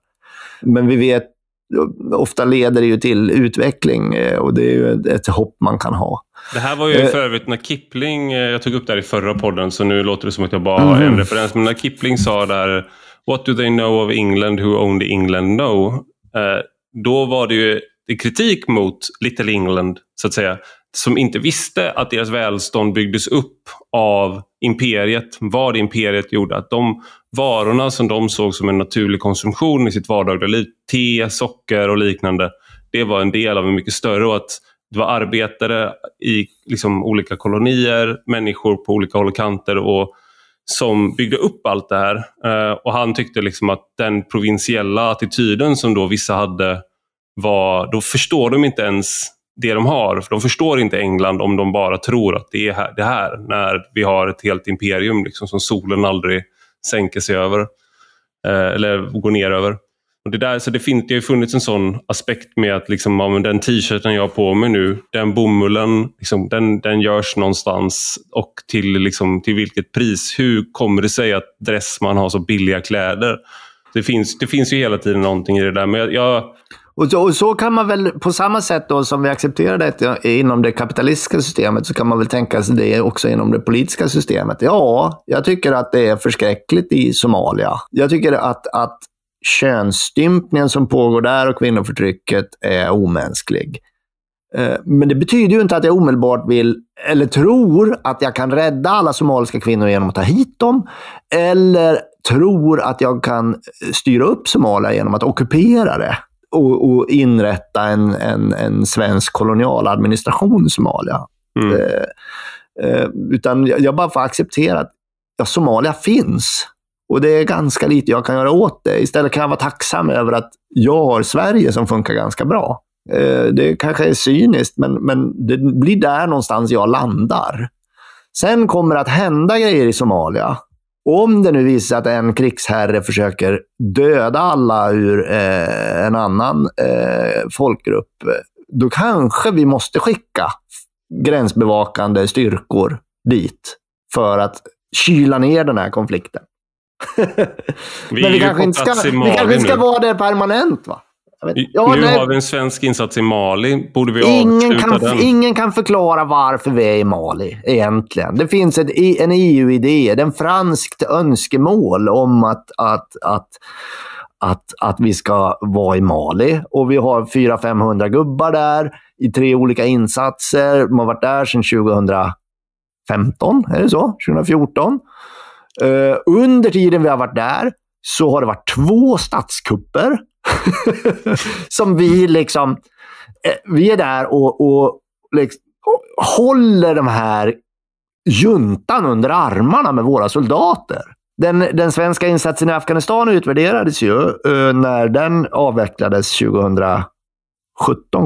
Speaker 2: Men vi vet ofta leder det ju till utveckling eh, och det är ju ett hopp man kan ha.
Speaker 1: Det här var ju eh, för övrigt när Kipling, eh, jag tog upp det här i förra podden så nu låter det som att jag bara har mm. en referens, men när Kipling sa där What do they know of England who only England know? Då var det ju kritik mot Little England, så att säga, som inte visste att deras välstånd byggdes upp av imperiet, vad imperiet gjorde. Att de varorna som de såg som en naturlig konsumtion i sitt vardagliga liv, te, socker och liknande, det var en del av en mycket större och att det var arbetare i liksom, olika kolonier, människor på olika håll och kanter och som byggde upp allt det här. Eh, och han tyckte liksom att den provinsiella attityden som då vissa hade var, då förstår de inte ens det de har. För De förstår inte England om de bara tror att det är här, det här när vi har ett helt imperium liksom, som solen aldrig sänker sig över. Eh, eller går ner över. Och det, där, så det, finns, det har funnits en sån aspekt med att liksom, ja, den t-shirten jag har på mig nu, den bomullen, liksom, den, den görs någonstans och till, liksom, till vilket pris. Hur kommer det sig att Dressman har så billiga kläder? Det finns, det finns ju hela tiden någonting i det där. Men jag, jag
Speaker 2: och så, och så, kan man väl, på samma sätt då som vi accepterar det inom det kapitalistiska systemet, så kan man väl tänka sig det också inom det politiska systemet. Ja, jag tycker att det är förskräckligt i Somalia. Jag tycker att, att könsstympningen som pågår där och kvinnoförtrycket är omänsklig. Eh, men det betyder ju inte att jag omedelbart vill, eller tror att jag kan rädda alla somaliska kvinnor genom att ta hit dem. Eller tror att jag kan styra upp Somalia genom att ockupera det och, och inrätta en, en, en svensk kolonialadministration i Somalia. Mm. Eh, eh, utan jag, jag bara får acceptera att ja, Somalia finns. Och det är ganska lite jag kan göra åt det. Istället kan jag vara tacksam över att jag har Sverige som funkar ganska bra. Eh, det kanske är cyniskt, men, men det blir där någonstans jag landar. Sen kommer det att hända grejer i Somalia om det nu visar sig att en krigsherre försöker döda alla ur eh, en annan eh, folkgrupp, då kanske vi måste skicka gränsbevakande styrkor dit för att kyla ner den här konflikten.
Speaker 1: Vi Men vi kanske inte ska,
Speaker 2: vi kanske ska vara där permanent. va?
Speaker 1: Ja, nu nej. har vi en svensk insats i Mali. Borde vi
Speaker 2: ingen kan, den? Ingen kan förklara varför vi är i Mali, egentligen. Det finns ett, en EU-idé, en franskt önskemål om att, att, att, att, att vi ska vara i Mali. Och vi har 400-500 gubbar där i tre olika insatser. De har varit där sedan 2015, är det så? 2014. Uh, under tiden vi har varit där så har det varit två statskupper som vi liksom... Uh, vi är där och, och liksom, håller de här juntan under armarna med våra soldater. Den, den svenska insatsen i Afghanistan utvärderades ju uh, när den avvecklades 2017,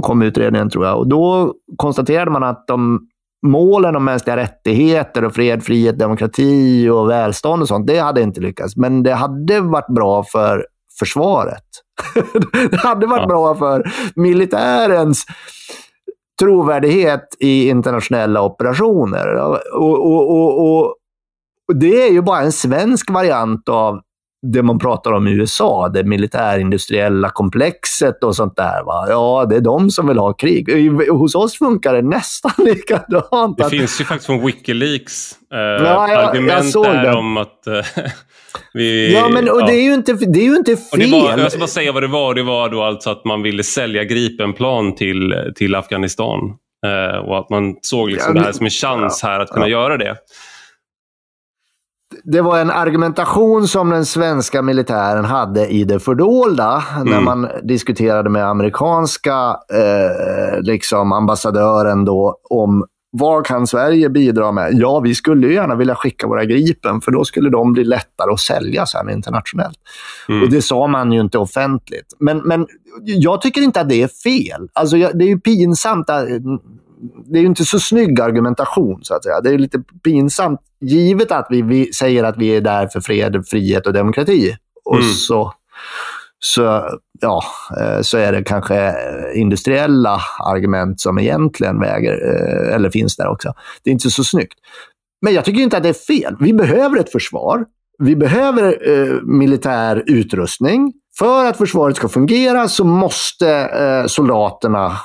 Speaker 2: kom utredningen tror jag. Och då konstaterade man att de målen om mänskliga rättigheter och fred, frihet, demokrati och välstånd och sånt, det hade inte lyckats. Men det hade varit bra för försvaret. det hade varit ja. bra för militärens trovärdighet i internationella operationer. Och, och, och, och, det är ju bara en svensk variant av det man pratar om i USA, det militärindustriella komplexet och sånt där. Va? Ja, det är de som vill ha krig. Hos oss funkar det nästan likadant.
Speaker 1: Det finns ju faktiskt från Wikileaks eh, ja, jag, argument jag där om att eh,
Speaker 2: vi, ja, men och ja. det, är ju inte, det är ju inte fel.
Speaker 1: Var, jag ska bara säga vad det var. Det var då alltså att man ville sälja Gripenplan till, till Afghanistan. Eh, och att man såg liksom ja, det här som en chans här att kunna göra det
Speaker 2: det var en argumentation som den svenska militären hade i det fördolda mm. när man diskuterade med amerikanska eh, liksom ambassadören då om vad kan Sverige bidra med? Ja, vi skulle ju gärna vilja skicka våra Gripen, för då skulle de bli lättare att sälja sen internationellt. Mm. Och Det sa man ju inte offentligt. Men, men jag tycker inte att det är fel. Alltså, det är ju pinsamt. Att, det är ju inte så snygg argumentation, så att säga. Det är lite pinsamt, givet att vi, vi säger att vi är där för fred, frihet och demokrati. Och mm. så, så, ja, eh, så är det kanske industriella argument som egentligen väger, eh, eller finns där också. Det är inte så snyggt. Men jag tycker inte att det är fel. Vi behöver ett försvar. Vi behöver eh, militär utrustning. För att försvaret ska fungera så måste eh, soldaterna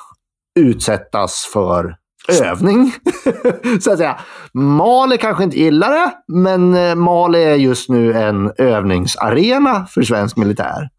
Speaker 2: utsättas för övning. så att säga. Mali kanske inte gillar det, men eh, Mali är just nu en övningsarena för svensk militär.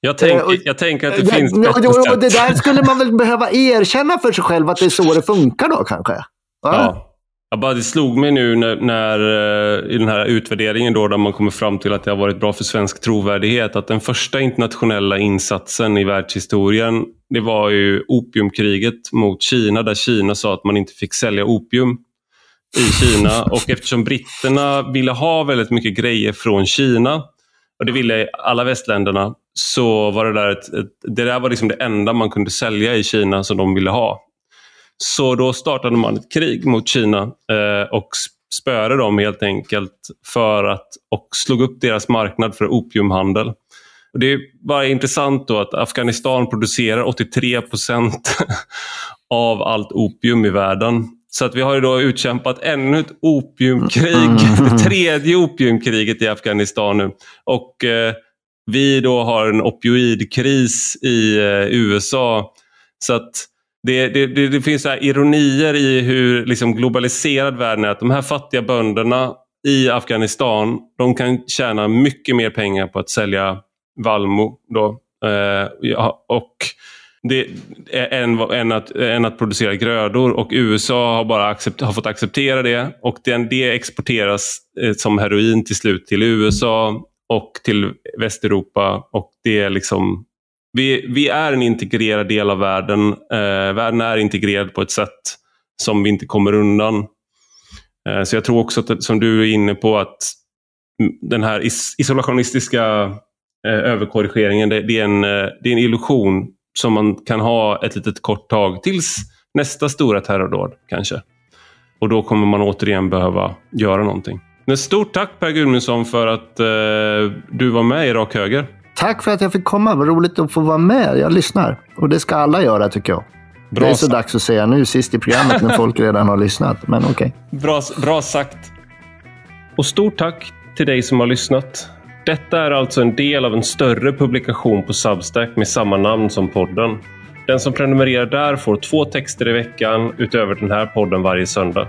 Speaker 1: Jag, tänk, uh, jag tänker att det uh, finns bättre
Speaker 2: uh, sätt. Det där skulle man väl behöva erkänna för sig själv att det är så det funkar då kanske?
Speaker 1: Ja. Jag bara, det slog mig nu när, när, eh, i den här utvärderingen då, där man kommer fram till att det har varit bra för svensk trovärdighet, att den första internationella insatsen i världshistorien, det var ju opiumkriget mot Kina, där Kina sa att man inte fick sälja opium i Kina. Och eftersom britterna ville ha väldigt mycket grejer från Kina, och det ville alla västländerna, så var det där ett, ett, det där var liksom det enda man kunde sälja i Kina som de ville ha. Så då startade man ett krig mot Kina eh, och spöade dem helt enkelt för att, och slog upp deras marknad för opiumhandel. Och det är bara intressant då att Afghanistan producerar 83 procent av allt opium i världen. Så att vi har ju då utkämpat ännu ett opiumkrig, mm. det tredje opiumkriget i Afghanistan nu. Och eh, vi då har en opioidkris i eh, USA. Så att det, det, det, det finns så ironier i hur liksom globaliserad världen är. Att de här fattiga bönderna i Afghanistan, de kan tjäna mycket mer pengar på att sälja Valmo. Då. Eh, ja, och det, än, än, att, än att producera grödor och USA har bara accept, har fått acceptera det och den, det exporteras eh, som heroin till slut till USA och till Västeuropa och det är liksom vi, vi är en integrerad del av världen. Eh, världen är integrerad på ett sätt som vi inte kommer undan. Eh, så jag tror också att, som du är inne på, att den här is isolationistiska eh, överkorrigeringen, det, det, är en, eh, det är en illusion som man kan ha ett litet kort tag tills nästa stora terrordåd kanske. Och då kommer man återigen behöva göra någonting. Men stort tack Per Gudmundsson för att eh, du var med i Rak Höger.
Speaker 2: Tack för att jag fick komma. Vad roligt att få vara med. Jag lyssnar. Och det ska alla göra tycker jag. Bra det är så sagt. dags att säga nu sist i programmet när folk redan har lyssnat. Men okej.
Speaker 1: Okay. Bra, bra sagt. Och stort tack till dig som har lyssnat. Detta är alltså en del av en större publikation på Substack med samma namn som podden. Den som prenumererar där får två texter i veckan utöver den här podden varje söndag.